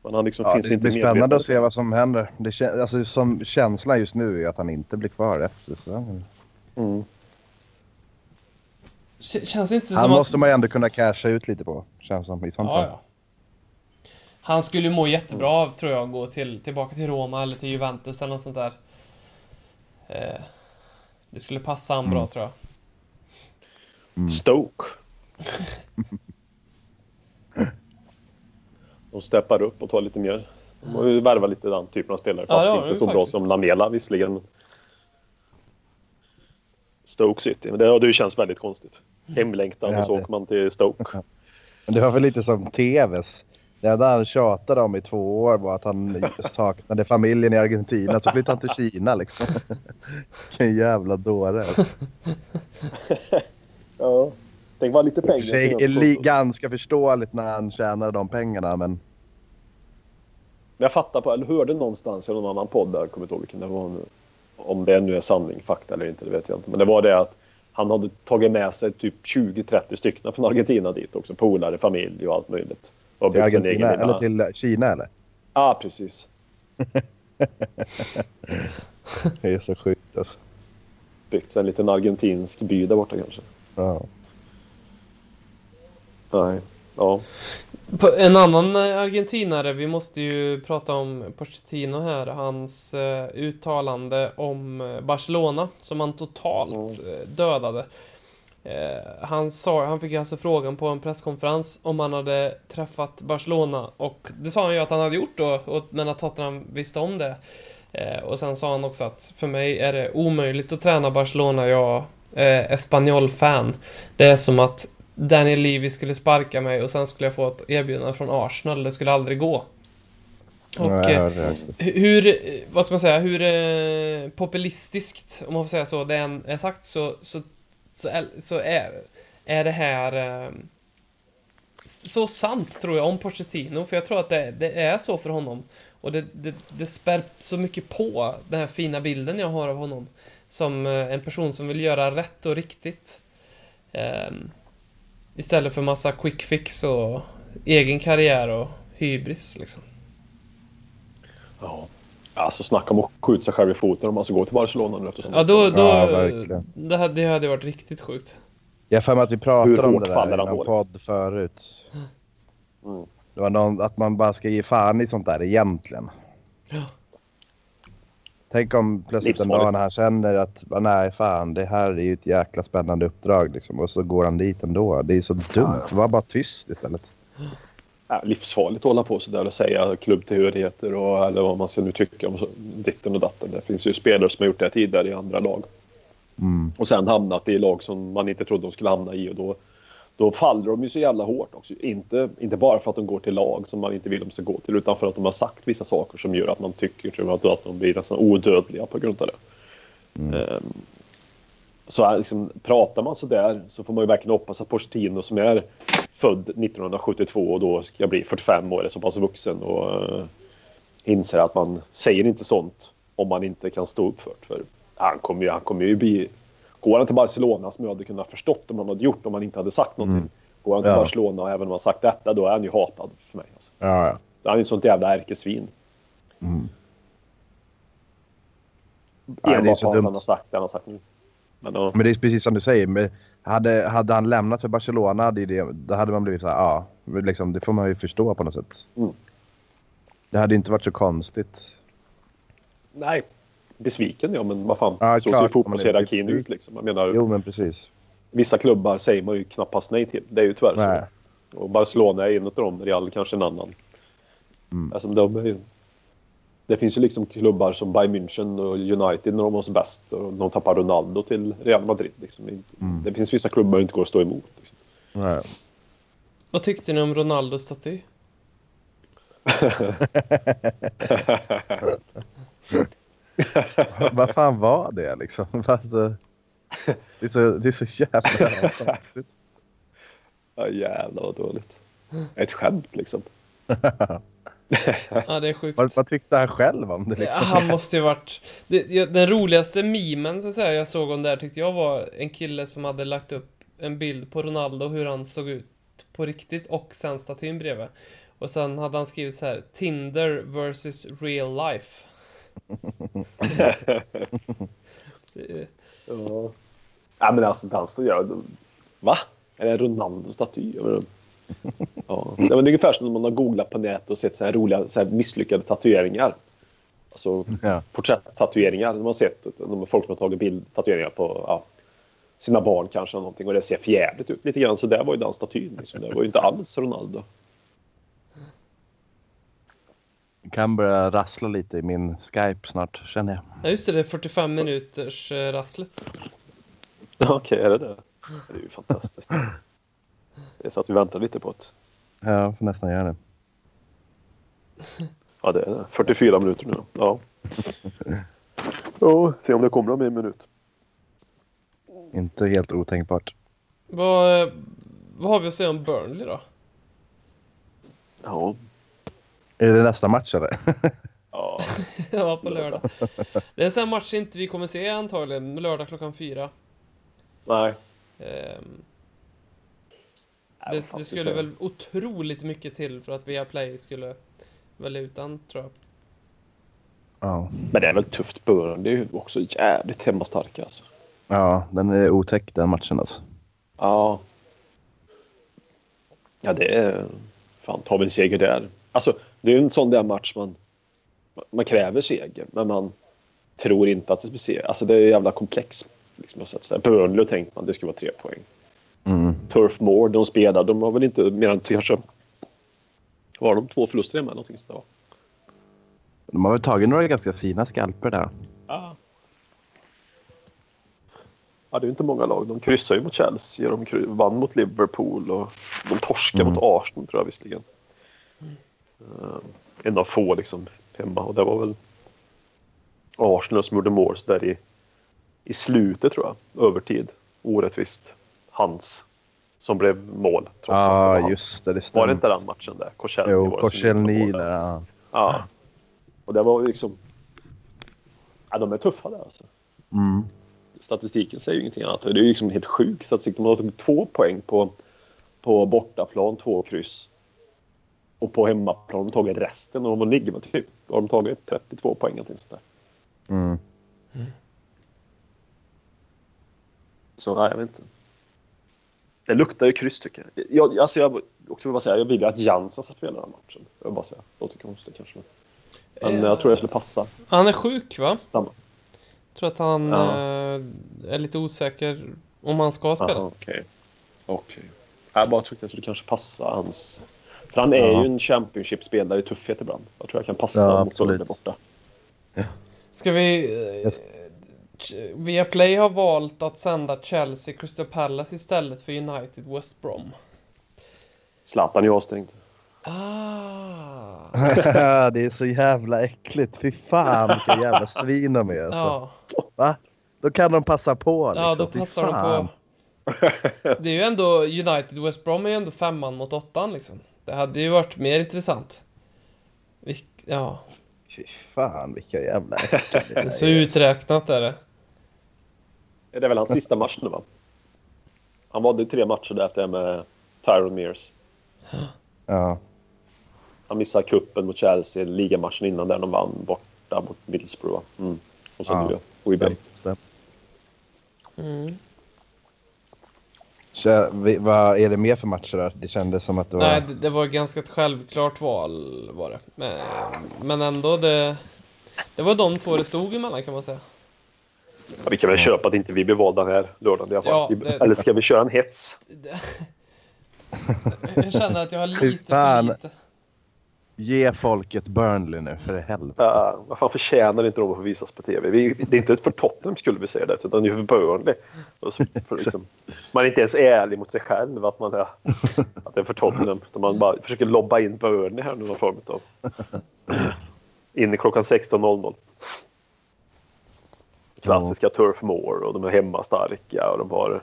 Men han liksom Ja, finns det inte blir spännande att se vad som händer. Det alltså, som känslan just nu är att han inte blir kvar efter säsongen. Mm. Känns inte Han som måste att... man ju ändå kunna casha ut lite på. Känns som i sånt Ja, ja. Han skulle må jättebra av, tror jag, att gå till, tillbaka till Roma eller till Juventus eller något sånt där. Eh, det skulle passa han bra, Mm. tror jag. Mm. Stoke. De steppar upp och tar lite mer. De har ju värvat lite den typen av spelare. Ja, Fast har inte så bra faktiskt. som Lamela visserligen. Stoke City. Men det, det känns väldigt konstigt. Hemlängtan Ja, och så det- åker man till Stoke. Men det var väl lite som TVs. Det enda han tjatade om i två år var att han saknade familjen i Argentina. Så flyttade han till Kina liksom. Vilken jävla dåre. Ja. Tänk vad lite pengar. för sig är li- ganska förståeligt när han tjänar de pengarna men Jag fattar på, eller hörde någonstans i någon annan podd, där, jag kommer inte ihåg vilken det var nu. Om det nu är sanning, fakta eller inte, det vet jag inte. Men det var det att han hade tagit med sig typ 20-30 stycken från Argentina dit också. Polare, familj och allt möjligt. Och till Argentina egen eller till Kina eller? Ja, precis. Det är så sjukt alltså. Byggt sig en liten argentinsk by där borta kanske. Ja. Nej. Ja. En annan eh, argentinare, vi måste ju prata om Pochettino här, hans eh, uttalande om eh, Barcelona som han totalt eh, dödade. Eh, han, sa, han fick ju alltså frågan på en presskonferens om han hade träffat Barcelona och det sa han ju att han hade gjort då, och, men att Tottenham visste om det. Eh, och sen sa han också att för mig är det omöjligt att träna Barcelona, jag är Espanyol-fan. Det är som att Daniel Levy skulle sparka mig och sen skulle jag få ett erbjudande från Arsenal. Det skulle aldrig gå. Och Ja, eh, också. hur, vad ska man säga, hur eh, populistiskt, om man får säga så, det än är sagt så, så, så, är, så är, är det här eh, så sant tror jag om Pochettino, för jag tror att det, det är så för honom. Och det, det, det spär så mycket på den här fina bilden jag har av honom. Som eh, en person som vill göra rätt och riktigt. Ehm, istället för massa quick fix och egen karriär och hybris liksom. ja. Alltså snacka om att skjuta sig själv i foten om man ska gå till Barcelona nu eftersom... Ja, då, då, Ja, verkligen. det, hade, det hade varit riktigt sjukt. Jag har för mig att vi Hur pratade om det där i hårt? podd förut. Mm. Det var någon, att man bara ska ge fan i sånt där egentligen. Ja. Tänk om plötsligt en dag när han känner att "Ah, nej fan det här är ju ett jäkla spännande uppdrag liksom. Och så går han dit ändå. Det är så dumt. Var bara tyst istället. Ja, livsfarligt att hålla på sådär och säga klubbtillhörigheter och eller vad man ska nu tycka om så, ditten och datten. Det finns ju spelare som har gjort det tidigare i andra lag. Mm. Och sen hamnat i lag som man inte trodde de skulle hamna i och då, då faller de ju så jävla hårt också. Inte, inte bara för att de går till lag som man inte vill de ska gå till utan för att de har sagt vissa saker som gör att man tycker tror jag, att de blir nästan odödliga på grund av det. Ehm, så liksom, pratar man så där så får man ju verkligen hoppas att Pochettino som är född 1972 och då ska bli 45 år är så pass vuxen och uh, inser att man säger inte sånt om man inte kan stå upp för det. För han kommer ju, han kommer ju bli... Går han till Barcelona som jag hade kunnat förstått om han hade gjort om han inte hade sagt någonting. Mm. Går han till Ja. Barcelona och även om han sagt detta då är han ju hatad för mig. Alltså. Ja, ja. Han är ju ett sånt jävla ärkesvin. Mm. Enbart för att han har sagt det han har sagt nu. Men, ja. Men det är precis som du säger. Men hade, hade han lämnat för Barcelona, är det, då hade man blivit så här, ja. Liksom, det får man ju förstå på något sätt. Mm. Det hade inte varit så konstigt. Nej, besviken ja, men vad fan. Ja, så klart, ser fotbollshierarkin ut liksom. Jag menar, Jo, men precis. vissa klubbar säger man ju knappast nej till. Det är ju tyvärr Nej. så. Och Barcelona är en av dem, Real kanske en annan. Mm. Alltså, de är ju... Det finns ju liksom klubbar som Bayern München och United när de var som bäst och de tappar Ronaldo till Real Madrid. Liksom. Mm. Det finns vissa klubbar som inte går att stå emot. Liksom. Nej. Vad tyckte ni om Ronaldos staty? Vad fan var det liksom? Alltså, det, är så, det är så jävla konstigt. Ja, jävlar vad dåligt. Ett skämt liksom. Ja, det är sjukt. Vad, vad tyckte han själv om det? Ja, Liksom? han måste ju varit... Det, den roligaste memen så att säga, jag såg om där tyckte jag var en kille som hade lagt upp en bild på Ronaldo, hur han såg ut på riktigt och sen statyn bredvid. Och sen hade han skrivit så här Tinder versus real life. Är- Ja. ja men alltså den står jag... Va? Är det Ronaldo-staty? Jag menar, Ja. Det är ungefär som när man har googlat på nätet och sett så här roliga så här misslyckade tatueringar. Alltså Ja. porträtt-tatueringar. Man har sett de folk som har tagit bild tatueringar på ja, sina barn kanske. Någonting, och det ser förjävligt ut lite grann. Så där var ju den statyn. Liksom. Det var ju inte alls Ronaldo. Kan börja rassla lite i min Skype snart känner jag. Ja just det, det är 45 minuters eh, rasslet. Okej, är det det? Det är ju fantastiskt. Det är så att vi väntar lite på det. Ja, jag får nästan göra det. Ja, det är det. 44 minuter nu. Ja. Ja, se om det kommer om en minut. Inte helt otänkbart. Vad, eh, vad har vi att säga om Burnley då? Ja. Är det nästa match eller? ja. ja, på lördag. Det är en sån här match inte vi kommer se antagligen, lördag klockan fyra. Nej. Vad det, det skulle väl otroligt mycket till för att Viaplay skulle välja ut den, tror jag. Ja. Men det är väl tufft. Det är ju också jävligt hemmastarka alltså. Ja, den är otäck den matchen alltså. Ja. Ja, det är... Fan, vi en seger där? Alltså, det är en sån där match man... Man kräver seger, men man tror inte att det blir seger. Alltså, det är jävla komplex. Liksom, här. Burnley tänkte man det skulle vara tre poäng. Mm. Turf Moor, de spelar, de har väl inte mer än kanske... Var de två förluster hemma? Någonting sånt där? De har väl tagit några ganska fina skalper där. Ja. Ja, det är inte många lag. De kryssar ju mot Chelsea, de vann mot Liverpool och de torskade Mm. mot Arsenal tror jag visserligen. Uh, en av få liksom hemma och det var väl Arsenal som gjorde mål så där i, i slutet tror jag. Övertid. Orättvist. Hans som blev mål. Ja, han. just det. Det Var det inte den matchen där? Korselny Jo, var det Korselny där. Ja. Ja. Och det var liksom... Ja, de är tuffa där alltså Mm. statistiken säger ju ingenting annat. Det är ju liksom helt sjuk statistik. De har tagit två poäng på, på bortaplan, två kryss. Och på hemmaplan har de tagit resten och de ligger med typ, har de tagit 32 poäng eller sånt där. Mm. Så nej, jag vet inte. Det luktar ju kryss tycker jag. jag alltså jag också vill bara säga, jag vill ju att Jansen ska spela den här matchen. Jag vill bara säga. Det låter konstigt kanske. Men, men jag tror det skulle passa. Han är sjuk va? Samma. Tror att han Ja. eh, är lite osäker om han ska spela. Aha, Okej. Okej. Jag bara tyckte att det skulle kanske passa hans... För han är Ja. ju en Championship-spelare i tuffhet ibland. Jag tror jag kan passa Ja, mot. Burnley borta. Ska vi... Eh, Yes. Ch- Viaplay har valt att sända Chelsea Crystal Palace istället för United West Brom. Zlatan är ju avstängd. Ah. det är så jävla äckligt. Fy fan vilka jävla svin de är. Alltså. Ja, Va? Då kan de passa på. Liksom. ja då Fy passar de på. Det är ju ändå United West Brom är ju ändå femman mot åttan liksom. Det hade ju varit mer intressant. Vilk, ja, Fy fan vilka jävla äckliga så uträknat är det. Det är väl hans sista match nu va? Han valde ju tre matcher där efter med Tyron Mears. Ja. Han missade kuppen mot Chelsea, ligamatchen innan där de vann borta mot Middlesbrough. Mm. Och så Ja. nu ja, Weebay. Mm. Så, vad är det mer för matcher då? Det kändes som att det var... Nej, det, det var ganska ett självklart val var det. Men, men ändå, det, det var de två det stod emellan kan man säga. Ja, vi kan väl köpa att inte vi blir valda här lördagen i alla fall. Ja, det- Eller ska vi köra en hets? Jag känner att jag har lite för lite. Ge folket Burnley nu för helvete. Uh, vad fan förtjänar inte de att få visas på tv? Vi, det är inte för Tottenham skulle vi säga det, utan det är för Burnley. Och så, för liksom, man är inte ens ärlig mot sig själv att, man är, att det är för Tottenham. Man bara försöker lobba in Burnley här nu någon form av. In i klockan 16.00. Klassiska Turf Moor och de är hemmastarka och de har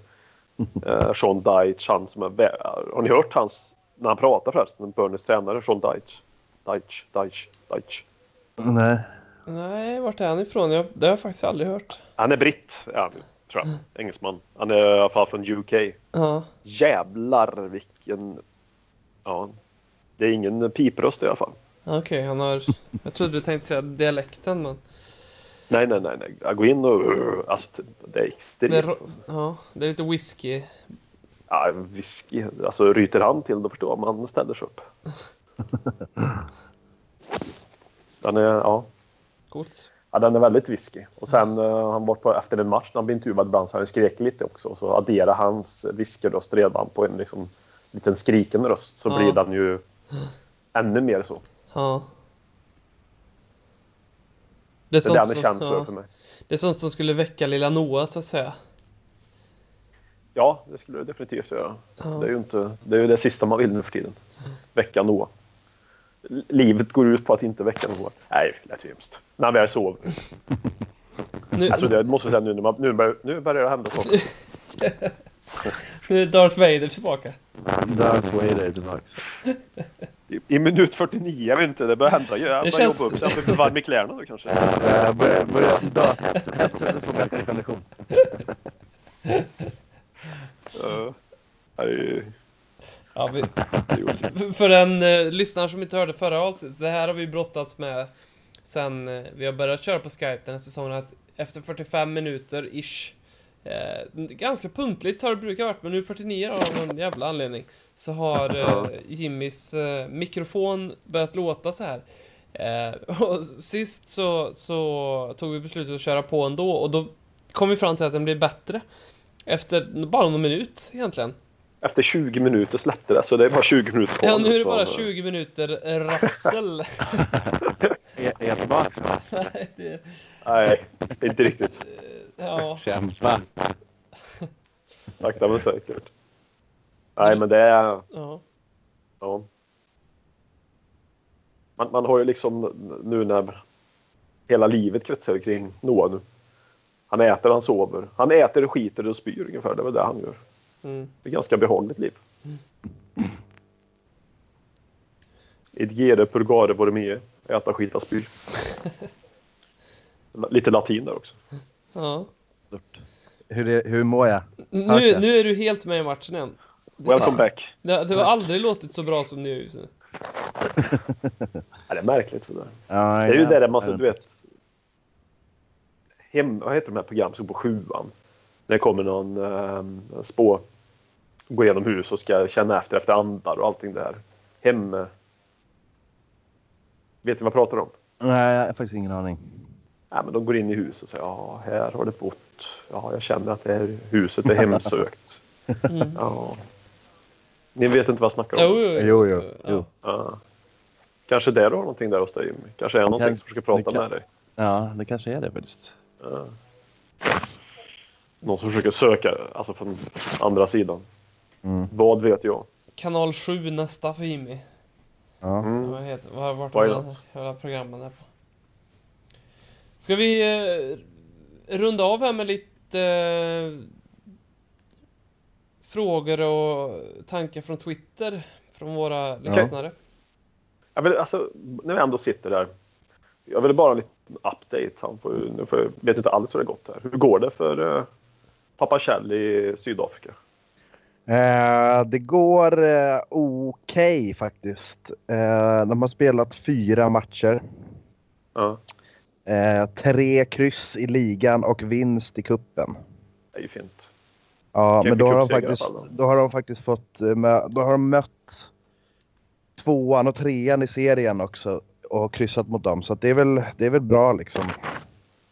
uh, Sean Dyche, han som är... Har ni hört hans, när han pratar förresten, Burnleys tränare, Sean Dyche? Dyche, Dyche, Dyche. Nej. Nej, vart är han ifrån? Jag, det har jag faktiskt aldrig hört. Han är britt, ja, tror jag. Engelsman. Han är i alla fall från UK. Ja, Jävlar vilken... Ja. Det är ingen pipröst i alla fall. okej, han har... Jag trodde du tänkte säga dialekten, men... Nej, nej, nej. nej. Jag går in och... Alltså, det är extremt. Det är, ro- ja, det är lite whisky. Ja, whisky. Alltså, ryter han till då förstår han ställer sig upp. Den är, ja. Coolt. ja, den är väldigt whisky. Och sen uh, han bort på, efter en match när han blev intervjuad ibland så han skrek lite också. Så adderar hans whiskyröst redan på en liksom, liten skriken röst så Ja. blir den ju ännu mer så. Ja. Det är, Det är det han är känd för ja, för mig. det är sånt som skulle väcka lilla Noah, så att säga. Ja, det skulle det definitivt göra. Ja. Det är ju inte, det, är ju det sista man vill nu för tiden. Väcka Noah. Livet går ut på att inte väcka Noah. Nej, det lät ju hemskt. När väl sover. Nu, Alltså det måste jag säga nu när man, nu, börjar, nu börjar det hända saker. nu är Darth Vader tillbaka. Darth Vader är tillbaka. I, I minut 49, jag vet inte, det börjar hända. Jag börjar känns- jobba upp så jag blir varm i kläderna då kanske. Uh, börjar börja Darth få bättre kondition. Uh, Ja, vi, För den eh, lyssnare som inte hörde förra avsnittet, det här har vi brottats med sen eh, vi har börjat köra på Skype den här säsongen, att efter 45 minuter ish Eh, ganska punktligt har det brukat varit, men nu 49 av någon jävla anledning så har eh, Jimmys eh, mikrofon börjat låta så här. Eh, och sist så, så tog vi beslutet att köra på ändå och då kom vi fram till att den blev bättre. Efter bara någon minut egentligen. Efter 20 minuter släppte det, så det är bara 20 minuter kvar. Ja, nu är det bara eh, 20 minuter rassel. Jag tillbaka? Nej, det, Nej, inte riktigt. ja. Kämpa. Sakta men säkert. Nej, men det är... ja. Ja. Man, man har ju liksom nu när hela livet kretsar kring Noah nu. Han äter, han sover. Han äter, skiter och spyr ungefär. Det är väl det han gör. Mm. Det är ett ganska behagligt liv. Idgere purgare vormie. Äta, skita, spy. Lite latin där också. ja. Hur, är, hur mår jag? Nu, nu är du helt med i matchen igen. Welcome back. Det, det har aldrig låtit så bra som nu just nu. Ja, det är märkligt sådär. Ja, Det är ju ja. det där man så, du vet. Hem, vad heter de här programmen som går på sjuan? När det kommer någon um, spå. Gå igenom hus och ska känna efter efter andar och allting där. Hem. eh, Vet ni vad jag pratar om? Nej, jag har faktiskt ingen aning. Ja, men de går in i huset och säger ja, här har det bott. Ja, jag känner att det här huset är hemsökt. Mm. Ja. Ni vet inte vad jag snackar Jo, om? jo, Jo, jo, jo. Ja. Kanske där du har någonting där hos dig Jimmy. Kanske är någonting Kan- som ska prata det kan- med dig. Ja, det kanske är det faktiskt. Ja. Någon som försöker söka, alltså från andra sidan. Mm. Vad vet jag? Kanal 7 nästa för Jimmy. Ja. Mm. Vad heter, var, vart Why hela programmen är på? Ska vi eh, runda av här med lite eh, frågor och tankar från Twitter från våra lyssnare? Jag vill, alltså, när vi ändå sitter där. Jag vill bara ha en liten update. Han får, nu får, jag vet inte alls hur det gått här. Hur går det för uh, pappa Kjell i Sydafrika? Eh, det går eh, okej faktiskt. Eh, de har spelat fyra matcher. Ja, Eh, tre kryss i ligan och vinst i kuppen. det är ju fint. Ja, men då har, de faktiskt, då. har de faktiskt fått... eh, Då har de mött tvåan och trean i serien också och kryssat mot dem. Så det, är väl, det är väl bra liksom.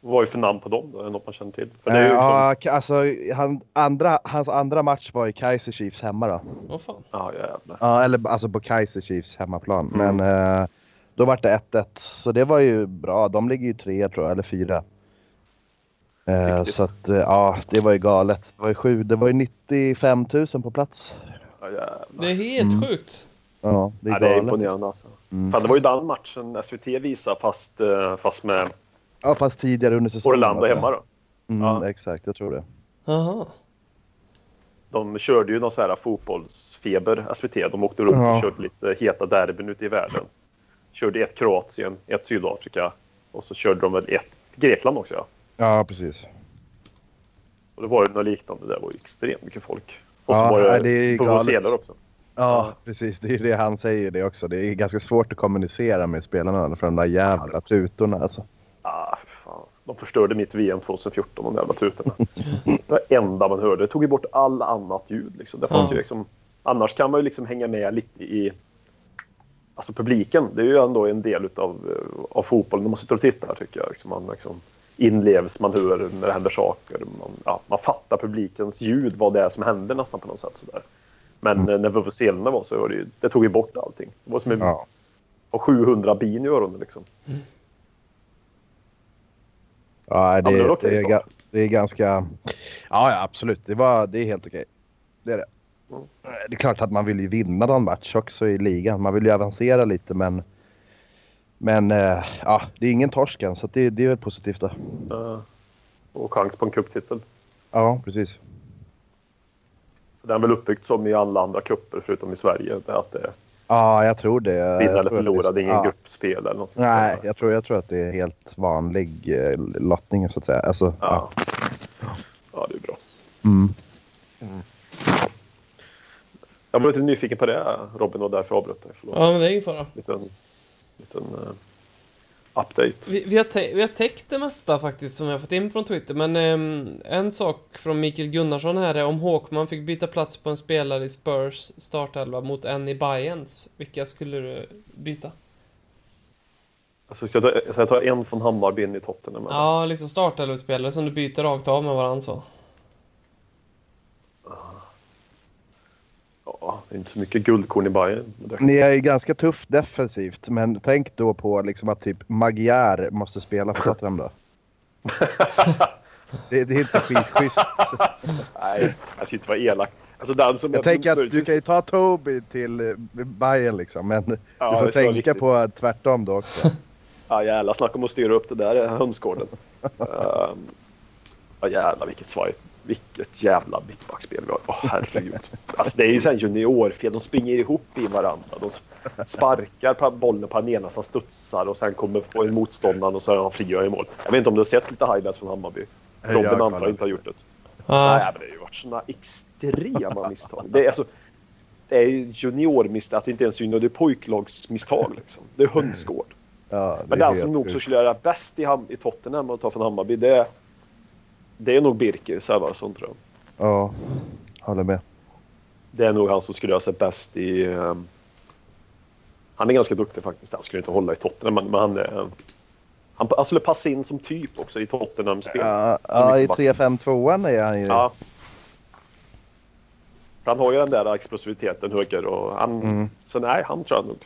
Vad var det för namn på dem då? Är det något man känner till? För det är ju liksom, ja, ka- alltså, han, andra, hans andra match var i Kaiser Chiefs hemma då. Åh fan. Ja, jävlar. Ja, eller alltså på Kaiser Chiefs hemmaplan. Mm. Men eh, då var det 1-1. Så det var ju bra. De ligger ju tre tror jag, eller fyra. Eh, så att eh, ja, det var ju galet. Det var ju, sju, det var ju 95 000 på plats. Ja. Det är helt Mm. sjukt. Ja, det är Ja, det är imponerande alltså. Mm. Fan, det var ju den matchen SVT visade fast, eh, fast med Ja, fast tidigare under säsongen. Orlando det. hemma då. Mm, Ja. Exakt, jag tror det. Jaha. De körde ju någon så här fotbollsfeber, SVT. De åkte runt Ja. och körde lite heta derbyn ute i världen. Körde ett Kroatien, ett Sydafrika och så körde de väl ett Grekland också. Ja. Ja, precis. Och det var ju något liknande. Det var ju extremt mycket folk. Och så Ja, var det, det scener också. Ja, precis. Det är ju det han säger det också. Det är ganska svårt att kommunicera med spelarna för de där jävla tutorna alltså. Ah, fan. De förstörde mitt VM 2014, de jävla tutorna. det var enda man hörde. Det tog ju bort all annat ljud. Liksom. Det fanns Ja. ju liksom, annars kan man ju liksom hänga med lite i alltså publiken. Det är ju ändå en del utav, eh, av fotbollen när man sitter och tittar tycker jag. Liksom man liksom inlevs, man hör när det händer saker. Man, ja, man fattar publikens ljud, vad det är som händer nästan på något sätt. Sådär. Men eh, när vi på scenerna var så var det, ju, det tog ju bort allting. Det var som att Ja. ha 700 bin i öronen. Liksom. Ja, det, men det det, är, det är ganska... Ja, ja absolut. Det, var, det är helt okej. Det är det. Mm. Det är klart att man vill ju vinna någon match också i ligan. Man vill ju avancera lite men... Men eh, ja, det är ingen torsk än så det, det är väl positivt då. Eh, och chans på en cuptitel. Ja, precis. Den är väl uppbyggt som i alla andra kupper förutom i Sverige. Att det Ja, jag tror det. vinna eller förlora. Det är ingen ja. gruppspel eller något sånt. Nej, jag tror, jag tror att det är helt vanlig eh, lottning så att säga. Alltså, ja. Ja. ja, det är bra. Mm. Jag var lite nyfiken på det Robin och därför avbröt jag. Förlåt. Ja, men det är ingen fara. Liten, liten, uh, update. Vi, vi, har vi har täckt det mesta faktiskt som jag fått in från Twitter, men ehm, en sak från Mikael Gunnarsson här är om Håkman fick byta plats på en spelare i Spurs startelva mot en i Bayerns, vilka skulle du byta? Alltså, så jag, tar, så jag tar en från Hammarby in i Tottenham. eller? Ja, liksom startelvespelare som du byter rakt av med varandra så. Ja, det är inte så mycket guldkorn i Bayern. Ni är ju ganska tufft defensivt, men tänk då på liksom att typ Magyar måste spela för Tottenham då. det, det är inte skitschysst. Nej, jag ska inte vara elak. Alltså den som Jag tänker att du kan ju ta Toby till eh, Bayern liksom, men Ja, du får tänka på tvärtom då också. Ja jävlar, snacka om att styra upp det där hönsgården. um, ja jävlar vilket svaj. Vilket jävla mittbackspel vi har. Åh herregud. Alltså det är ju såhär juniorfel. De springer ihop i varandra. De sparkar på bollen på den ena som studsar och sen kommer få en motståndaren och så är han fria i mål. Jag vet inte om du har sett lite highlights från Hammarby? Jag Robin antar inte har gjort det. Ja. Nej, men det har ju varit såna extrema misstag. Det är, alltså, det är ju juniormisstag, alltså inte ens junior, det är pojklagsmisstag. Liksom. Det är hönsgård. Ja, det Men är den som helt nog så skulle göra bäst i, i Tottenham och ta från Hammarby, det, det är nog Birker Sävarsson tror jag. Ja, håller med. Det är nog han som skulle göra sig bäst i... ehm, han är ganska duktig faktiskt. Han skulle inte hålla i Tottenham, men, men han, är, han, han skulle passa in som typ också i Tottenham-spel. Ja, Som ja i mittback. 3-5-2an är han ju. Ja. Han har ju den där explosiviteten höger och han... Mm. Så nej, han tror jag nog.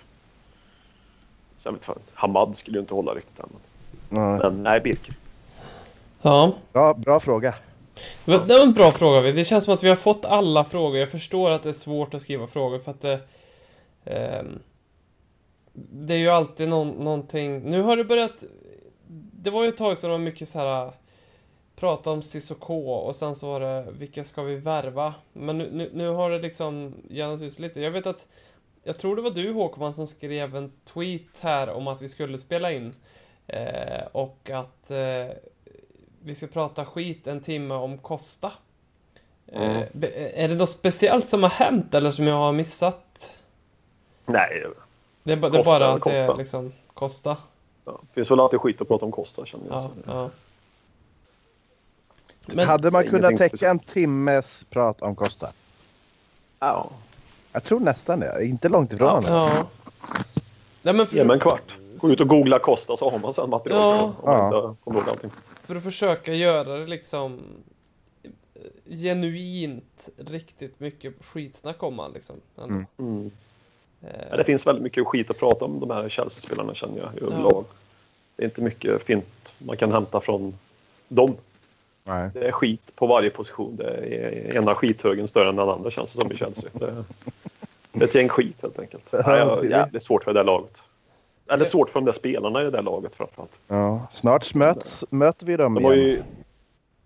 Sen vet fan, Hamad skulle ju inte hålla riktigt än. Men nej, Birker. Ja. Bra, bra fråga. Det var, en bra fråga. Det känns som att vi har fått alla frågor. Jag förstår att det är svårt att skriva frågor för att det... ehm, det är ju alltid någon, någonting... Nu har det börjat... Det var ju ett tag sedan det var mycket så här... Prata om Cissoko och sen så var det vilka ska vi värva? Men nu, nu, nu har det liksom jämnat ut lite. Jag vet att... Jag tror det var du Håkman som skrev en tweet här om att vi skulle spela in. Eh, och att eh, vi ska prata skit en timme om Costa. Eh, Mm. be- är det något speciellt som har hänt eller som jag har missat? Nej, Det är, ba- det är bara att det är liksom Costa. ja. det finns väl alltid skit att prata om Costa känner jag. Ja, ja. Men, Hade man kunnat täcka en timmes prat om Costa? Ja. Jag tror nästan det. Inte långt ifrån. Ja. ja. Nej, men för, Ge mig en kvart. Gå ut och googla Costa så har man sen material. Ja. Om man Ja. inte kommer ihåg allting. för att försöka göra det liksom eh, genuint riktigt mycket skitsnack om han liksom. ändå. Mm. Mm. Eh, Ja, det finns väldigt mycket skit att prata om de här Chelsea-spelarna känner jag i överlag. Det är inte mycket fint man kan hämta från dem. Nej. Det är skit på varje position. Det är ena skithögen större än den andra känns det som i Chelsea. Det, det är ett gäng skit helt enkelt. Nej, jag, jävligt svårt för det där laget. Eller svårt för de där spelarna i det där laget framförallt. Ja. Snart möts, möter vi dem De igen. ju...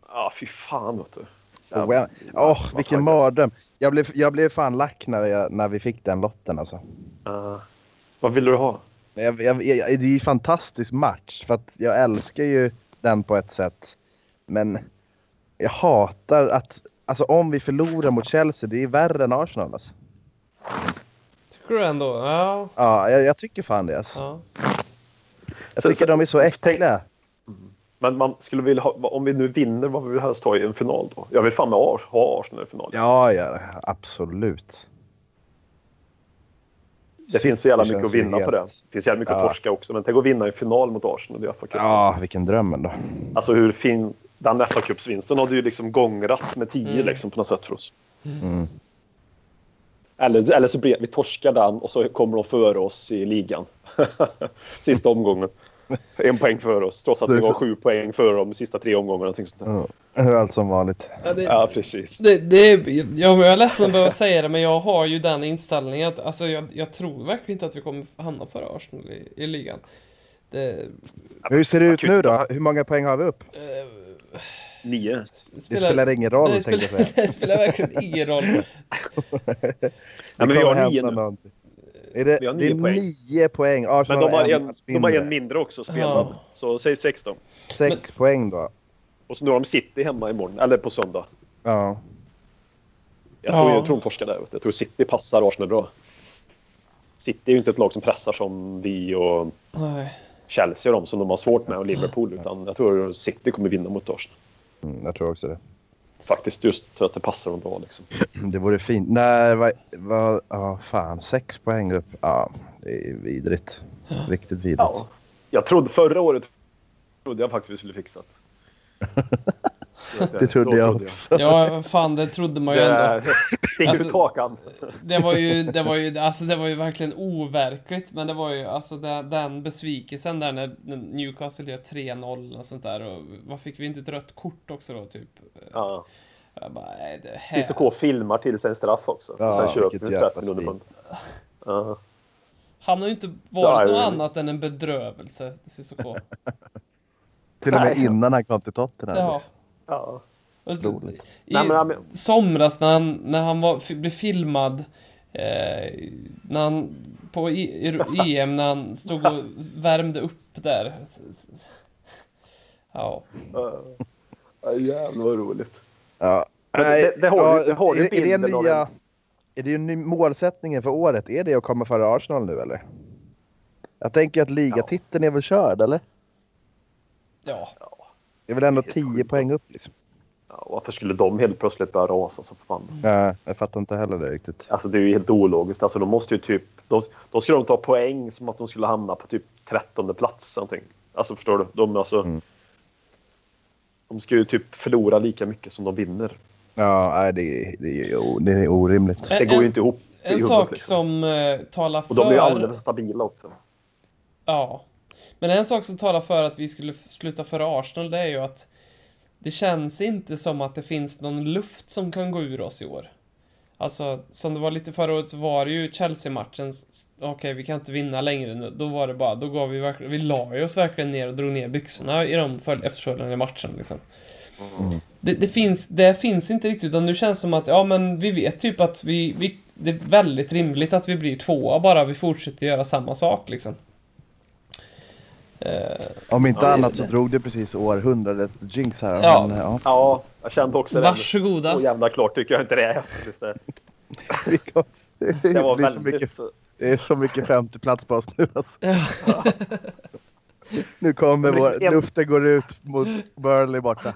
Ja, fy fan vet du. Åh, oh, vad vilken mardröm. Jag blev, jag blev fan lack när, jag, när vi fick den lotten alltså. Eh, vad vill du ha? Jag, jag, det är ju en fantastisk match för att jag älskar ju den på ett sätt. Men jag hatar att, alltså om vi förlorar mot Chelsea, det är värre än Arsenal alltså. Tycker du ändå? Ja. Ja, jag, jag tycker fan det alltså. ja. Jag Så- tycker så- de är så äckliga. Men man skulle vilja ha, om vi nu vinner, vad vill vi helst ha i en final då? Jag vill fan med Ars, ha Arsenal i final. Ja, ja, absolut. det finns så jävla mycket att vinna på det. Det finns jävla mycket Ja. att torska också. Men tänk att vinna en final mot Arsenal i FA Cup. Ja, vilken dröm ändå. Alltså hur fin... Den fa Cups-vinsten hade ju liksom gångrat med 10 Mm. liksom på något sätt för oss. Mm. Eller, eller så blir vi torskar den och så kommer de före oss i ligan. Sista omgången. En poäng före oss. Trots att vi var sju poäng före dem de sista tre omgångarna. Ja, hur allt som vanligt. Ja, det, Ja, precis. det, det, jag, jag är ledsen att behöva säga det, men jag har ju den inställningen att alltså, jag, jag tror verkligen inte att vi kommer hamna före Arsenal i, i ligan. Det, Hur ser det ut nu då? Hur många poäng har vi upp? Nio. Det spelar ingen roll, det tänkte jag spelar, säga. det spelar verkligen ingen roll. Det men vi har nio nu. någonting. Är det, Vi har det är nio poäng. nio poäng. Arsenal Men de har, en, match de har mindre. en mindre också spelad. Ja. Så säg 16. Sex poäng då. Och så nu har de City hemma imorgon. Eller på söndag. Ja. Jag tror, Ja. jag tror de torskar där. Jag tror City passar Arsenal bra. City är ju inte ett lag som pressar som vi och... Nej. Chelsea och de som de har svårt med och Liverpool. Utan jag tror City kommer vinna mot Arsenal. Mm, jag tror också det. Faktiskt just för att det passar dem bra liksom. Det vore fint. Nej, vad... vad ja, fan. Sex poäng upp. Ja, det är vidrigt. Riktigt vidrigt. Ja. Jag trodde förra året trodde jag faktiskt vi skulle fixat. Det trodde jag också. Ja, fan det trodde man ju ändå. Alltså-. Det var ju, det var ju, alltså det var ju verkligen overkligt. Men det var ju alltså den, den besvikelsen där när, Newcastle gör 3-0 och sånt där. Och vad fick vi inte ett rött kort också då typ? Ja. Jag bara, nej, det här. Cissoko filmar till sig en straff också. Ja, och sen köper vi jävla 30 minuter svin. på Ja. Han har ju inte Ja, varit något annat än en bedrövelse, Cissoko. Till och med Nej. innan han kom till Tottenham. Ja. Ja. Och så- Roligt. I Nej, men, men, somras när han, när han var, blev filmad eh, när han, på I, i- EM när han stod och värmde upp där. Ja. ja, jävlar vad roligt. Ja. Men det- Nej, det- det har du- det har du är, är det av nya... Är det en ny målsättningen för året? Är det att komma före Arsenal nu eller? Jag tänker att ligatiteln är väl körd eller? Ja. Det är väl ändå Helt 10 sjukt. poäng upp liksom. Ja, varför skulle de helt plötsligt börja rasa så förbannat? Ja, jag fattar inte heller det riktigt. Alltså det är ju helt ologiskt. Alltså de måste ju typ... De, då skulle de ta poäng som att de skulle hamna på typ 13 plats. Någonting. Alltså förstår du? De, alltså, Mm. de ska ju typ förlora lika mycket som de vinner. Ja, nej, det, är- det, det är orimligt. Det En- går ju inte ihop. En sak liksom. som eh, talar för... Och de är ju alldeles för stabila också. Ja. Men en sak som talar för att vi skulle sluta före Arsenal, det är ju att det känns inte som att det finns någon luft som kan gå ur oss i år. Alltså, som det var lite förra året så var det ju Chelsea-matchen, okej vi kan inte vinna längre nu. Då var det bara, då gav vi verkligen, vi la ju oss verkligen ner och drog ner byxorna i de följ- efterföljande matcherna liksom. Det, det, finns, det finns inte riktigt, utan nu känns det som att, ja men vi vet typ att vi, vi, det är väldigt rimligt att vi blir tvåa bara vi fortsätter göra samma sak liksom. Eh, Om inte Ja, det- annat så drog det precis århundradets jinx här. Ja. Men, ja. Ja, jag kände också det. Varsågoda. Så jävla klart tycker jag inte det är. Just det. Det, Det var blir så väldigt... mycket, det är så mycket femteplats på oss nu. Alltså. Nu kommer vår, liksom en- luften går ut mot Burnley borta.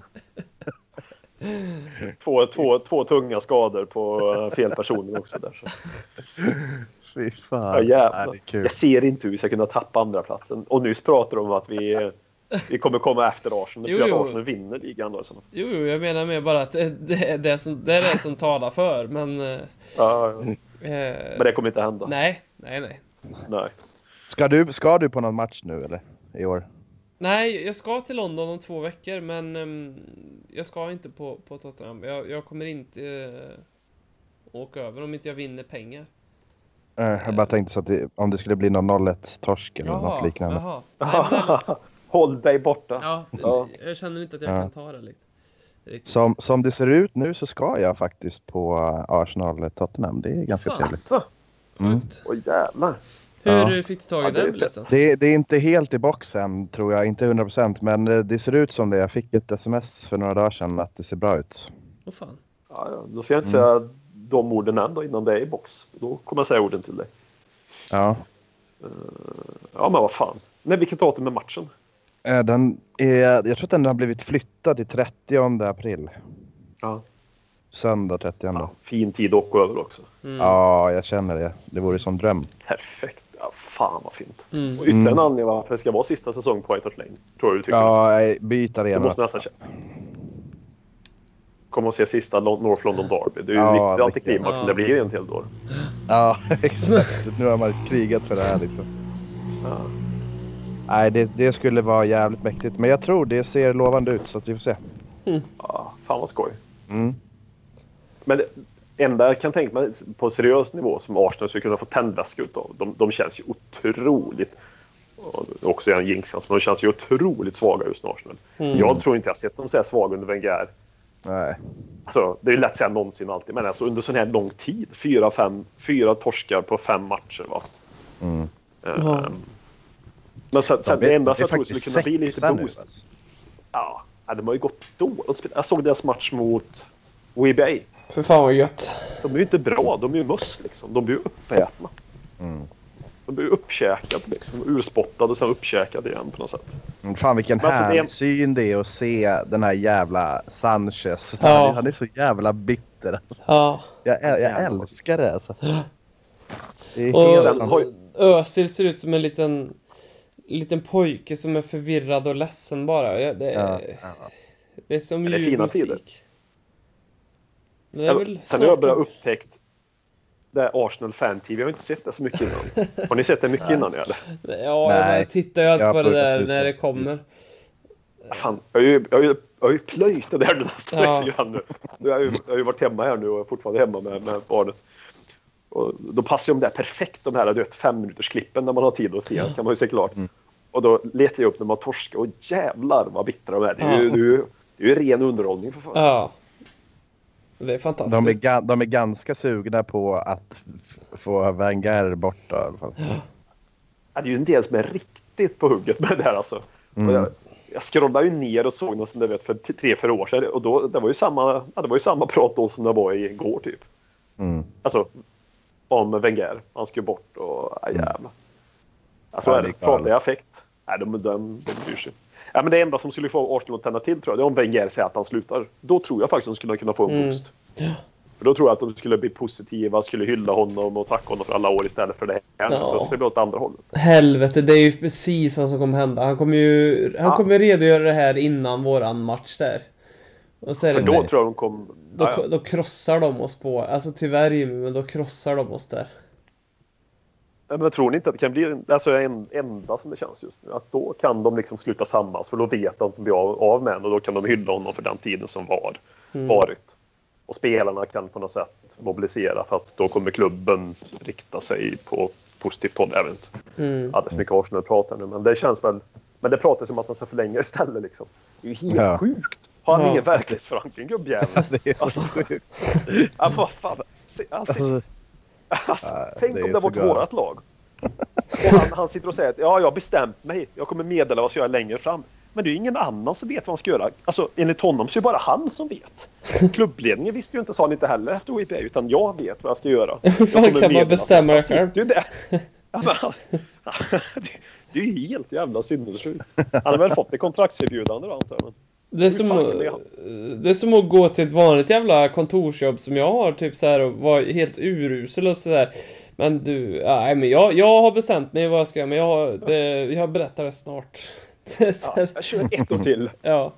två, två, två tunga skador på eh, fel personer också. Där, så. Fy Ja, fan. Nej, är kul. Jag ser inte hur vi ska kunna tappa andra platsen. Och nyss pratar de om att vi, vi kommer komma efter Arsenal. Jo, tror att Arsenal vinner ligan då. Så. Jo, jo, jag menar med bara att det, det, är det, som, det är det som talar för, men... eh, Ja, ja. Eh, Men det kommer inte hända. Nej, nej, nej. Nej. Ska du, ska du på någon match nu eller? I år? Nej, jag ska till London om två veckor, men ehm, jag ska inte på, på Tottenham. Jag, jag kommer inte eh, åka över om inte jag vinner pengar. Eh, Jag bara tänkte så att det, om det skulle bli någon 0-1 torsk eller något liknande. jaha. Nej. Håll dig borta. Ja, Ja. jag känner inte att jag Ja. kan ta det lite. Riktigt. Som, som det ser ut nu så ska jag faktiskt på eh, Arsenal-Tottenham. Det är ganska Fan. trevligt. Asså, Mm. Åh jävlar. Hur Ja. fick du tag i Ja, den biljetten? Det, det är inte helt i boxen tror jag, inte 100% men eh, det ser ut som det. Jag fick ett sms för några dagar sedan att det ser bra ut. Åh fan. Ja. Då ska jag inte säga de orden än då, innan det är i box. Då kommer jag säga orden till dig. Ja. Ja, men vad fan. Nej, vilket datum är matchen? Eh, Den är, jag tror att den har blivit flyttad till 30 april. Ja. Söndag 30. ja Ja, fin tid att åka över också. Mm. jag känner det. Det vore som dröm. Perfekt. Ja, fan vad fint. Mm. Och ytterligare en anledning varför det ska vara sista säsong på White Hart Lane. Tror jag du tycker. Ja, byt arena. måste nästan Kommer att se sista North London Derby. Det är ju Ja, viktigt riktigt. antiklimax. Ja. Det blir en till då. Ja, exakt. Nu har man krigat för det här liksom. Ja. Nej, det, det skulle vara jävligt mäktigt. Men jag tror det ser lovande ut så att vi får se. ja, fan vad skoj. Mm. Men det enda jag kan tänka mig på seriös nivå som Arsenal skulle kunna få tändväska utav. De, de känns ju otroligt och också en jinx, men de känns ju otroligt svaga just nu Arsenal. Mm. Jag tror inte jag sett dem så här svaga under Wenger. Nej. Alltså, det är ju lätt att säga någonsin och alltid, men alltså under sån här lång tid. Fyra, fem, fyra torskar på fem matcher. Va? Mm. Ehm, Ja. Men sen, sen, det enda som jag tror skulle kunna bli lite sexa nu, boost. alltså. Ja, ja, de har ju gått dåligt. Jag såg deras match mot WBA. För fan vad gött. De är ju inte bra, de är ju möss liksom. De blir ju uppätna. Mm. De blir uppkäkade liksom. Urspottade och sen uppkäkade igen på något sätt. Mm, Fan vilken Men alltså, det är- härlig syn det är att se den här jävla Sanchez. Ja. Han, är, han är så jävla bitter. Alltså. Ja. Jag, jag älskar det alltså. Det är Och helt sen har ju- Özil ser ut som en liten, liten pojke som är förvirrad och ledsen bara. Ja, det, är, Ja, ja. det är som det är ljuv musik. tider. Det är väl Sen har jag börjat upptäckt det är Arsenal fan-tv. Jag har inte sett det så mycket innan. Har ni sett det mycket innan eller? Ja, Nej. jag tittar ju alltid Jag på det där när det kommer. Fan, jag har ju, jag har ju, jag har ju plöjt det där nu nästan Ja. lite grann nu. Jag, har ju, jag har ju varit hemma här nu och är fortfarande hemma med, med barnet. Och då passar ju de där perfekt, de här du vet, fem minuters klippen när man har tid att se. kan man ju se klart. Mm. Och då letar jag upp när man torskar och jävlar vad bittra de är. Det är ju, Ja. det är ju, det är ju ren underhållning för fan. Ja. Det är fantastiskt. De är, ga- de är ganska sugna på att få Wenger borta i alla fall. Ja, det är ju en del som är riktigt på hugget med det här alltså. Mm. Jag, jag scrollade ju ner och såg något som vet för tre, fyra år sedan och då, det var ju samma, ja, det var ju samma prat då som det var igår typ. Mm. Alltså om Wenger. Han skulle bort och ja, jävlar. Alltså Ja, är det det är galet. farliga affekt. Nej, de, de, de bryr sig. Ja, men det enda som skulle få Arsenal att tända till tror jag, det är om Wenger säger att han slutar. Då tror jag faktiskt att de skulle kunna få en Mm. boost. För då tror jag att de skulle bli positiva, skulle hylla honom och tacka honom för alla år istället för det här. Ja. Då skulle det bli åt andra hållet. Helvete, det är ju precis vad som kommer hända. Han kommer ju han Ja. kommer redogöra det här innan våran match där. Och så För då tror jag de kom... då, Ja, ja. då krossar de oss på, alltså tyvärr Jimmy, men då krossar de oss där. Ja, Men jag tror ni inte att det kan bli alltså, en enda som det känns just nu? Att då kan de liksom sluta sammas för då vet de att de blir av, av med en och då kan de hylla honom för den tiden som var, Mm. varit. Och spelarna kan på något sätt mobilisera för att då kommer klubben rikta sig på ett positivt håll. Jag vet inte. Mm. Så mycket Arsenal pratar nu men det känns väl... Men det pratas om att man ska förlänga istället liksom. Det är ju helt Ja. sjukt. Har han Ja. ingen verklighetsförankring gubbjäveln? Det är så sjukt. Ja, vad fan. Se- Alltså, Alltså, tänk det om det var galet. vårat lag. Och han, han sitter och säger att ja, jag har bestämt mig. Jag kommer meddela vad jag ska göra längre fram. Men det är ju ingen annan som vet vad han ska göra. Alltså, enligt honom så är det bara han som vet. Klubbledningen visste ju inte, sa han inte heller efter OIP, utan jag vet vad jag ska göra. Hur fan kan man bestämma det själv? sitter ju där. Ja, men det, det är ju helt jävla sinnessjukt. Han har väl fått ett kontraktserbjudande då antar jag. Men... Det är, som, det är som att gå till ett vanligt jävla kontorsjobb som jag har, typ så här och vara helt urusel och sådär. Men du, nej men jag, jag har bestämt mig vad jag ska göra, men jag, det, jag berättar det snart. Det Ja, jag kör ett år till. ja.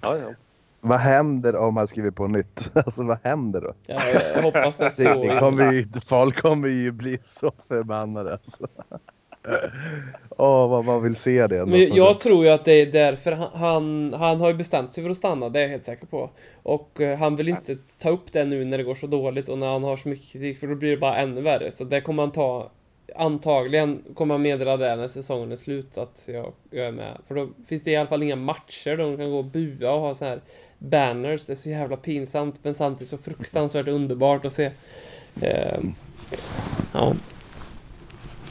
Ja, ja. vad händer om han skriver på nytt? Alltså vad händer då? Ja, jag hoppas det är så. Det, det kommer ju, folk kommer ju bli så förbannade alltså. Åh, vad man vill se det. Men jag sätt. tror ju att det är därför han, han, han har ju bestämt sig för att stanna, det är jag helt säker på. Och eh, han vill inte ta upp det nu när det går så dåligt och när han har så mycket kritik, för då blir det bara ännu värre. Så det kommer han ta, antagligen kommer han meddela det när säsongen är slut, att jag, jag är med. För då finns det i alla fall inga matcher där de kan gå och bua och ha så här banners. Det är så jävla pinsamt, men samtidigt så fruktansvärt underbart att se. Ehm, ja,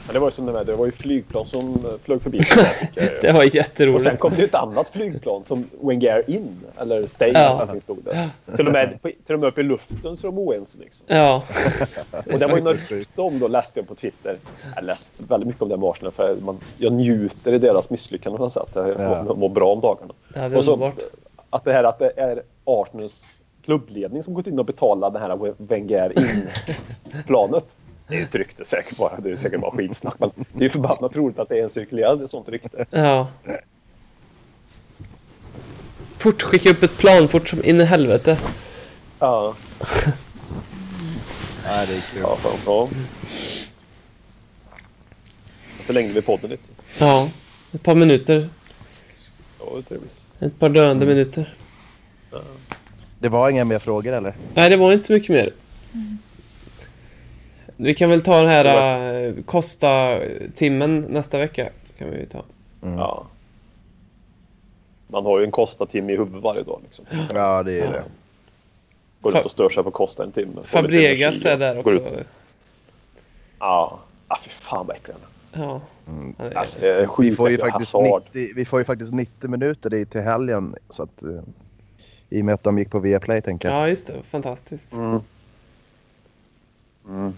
Men det var ju som det, där, det var ju flygplan som eh, flög förbi. det var Och sen jätteroligt. kom det ett annat flygplan som Wenger in, eller stay, Ja. eller någonting stod det. Till och, med, till och med uppe i luften så är de oense liksom. Ja, Och det var ju något rykte om då, läste jag på Twitter. Jag läste väldigt mycket om det med Arsenal för man, jag njuter i deras misslyckanden på något sätt. Jag Ja. mår, mår bra om dagarna. ja det är Och så, underbart. att det här att det är Arsenals klubbledning som gått in och betalat det här Wenger in-planet. Det är ju ett rykte säkert bara. Det är säkert bara skitsnack. Men det är ju förbannat roligt att det är en cirkulerad sånt rykte. Ja. Fort, skicka upp ett plan fort som in i helvete. Ja, Nej, det är kul. ja, fan, ja. Förlängde vi podden lite. Ja, ett par minuter. Ja, det är trevligt. Ett par döende minuter. Det var inga mer frågor eller? Nej, det var inte så mycket mer. Vi kan väl ta den här uh, Costa-timmen nästa vecka. Kan vi ta. Mm. Ja. Man har ju en Costa-timme i huvudet varje dag. Liksom. Ja, det är det. Går Fa- ut och stör sig på Costa en timme. Fabregas är där också. ut. Ja. Ja, fy fan vad äcklig. Ja. Mm. Alltså, Vi får, ju faktiskt Hazard. 90, vi får ju faktiskt 90 minuter dit till helgen. Så att, eh, I och med att de gick på Viaplay tänker jag. ja, just det. Fantastiskt. Mm. Mm.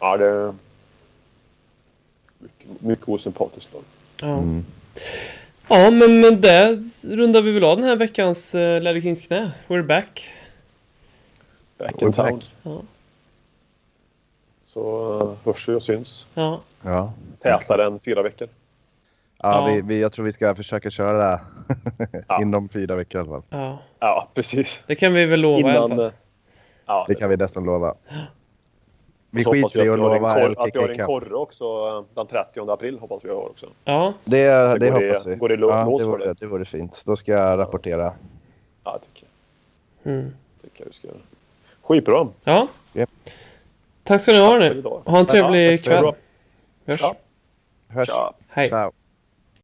Ja, det... Mycket, mycket osympatiskt lag. Ja. Mm. Ja, men med det rundar vi väl av den här veckans uh, Larry Kings knä. We're back. Back in town. Ja. Så uh, hörs vi och syns. Ja. Ja. Tätare än fyra veckor. Ja, Ja. Vi, vi, jag tror vi ska försöka köra det Ja. inom fyra veckor i alla fall. ja. Ja, precis. Det kan vi väl lova i alla Innan... fall. eh, Ja, Det kan vi nästan lova. Vi så skiter i vi att lova korr- att vi har en korre också eh, den 30 april hoppas vi har också. Ja. Det, det, Det hoppas vi. går i lå- ja, lås det, för vore, det. det vore fint. Då ska jag rapportera. Ja, jag tycker, Mm. tycker jag vi ska göra. Skitbra. Ja. Japp. Tack ska ni ha nu. Ha en trevlig Ja, kväll. Hörs. Ja. Hörs. Tja. Hej. Ciao.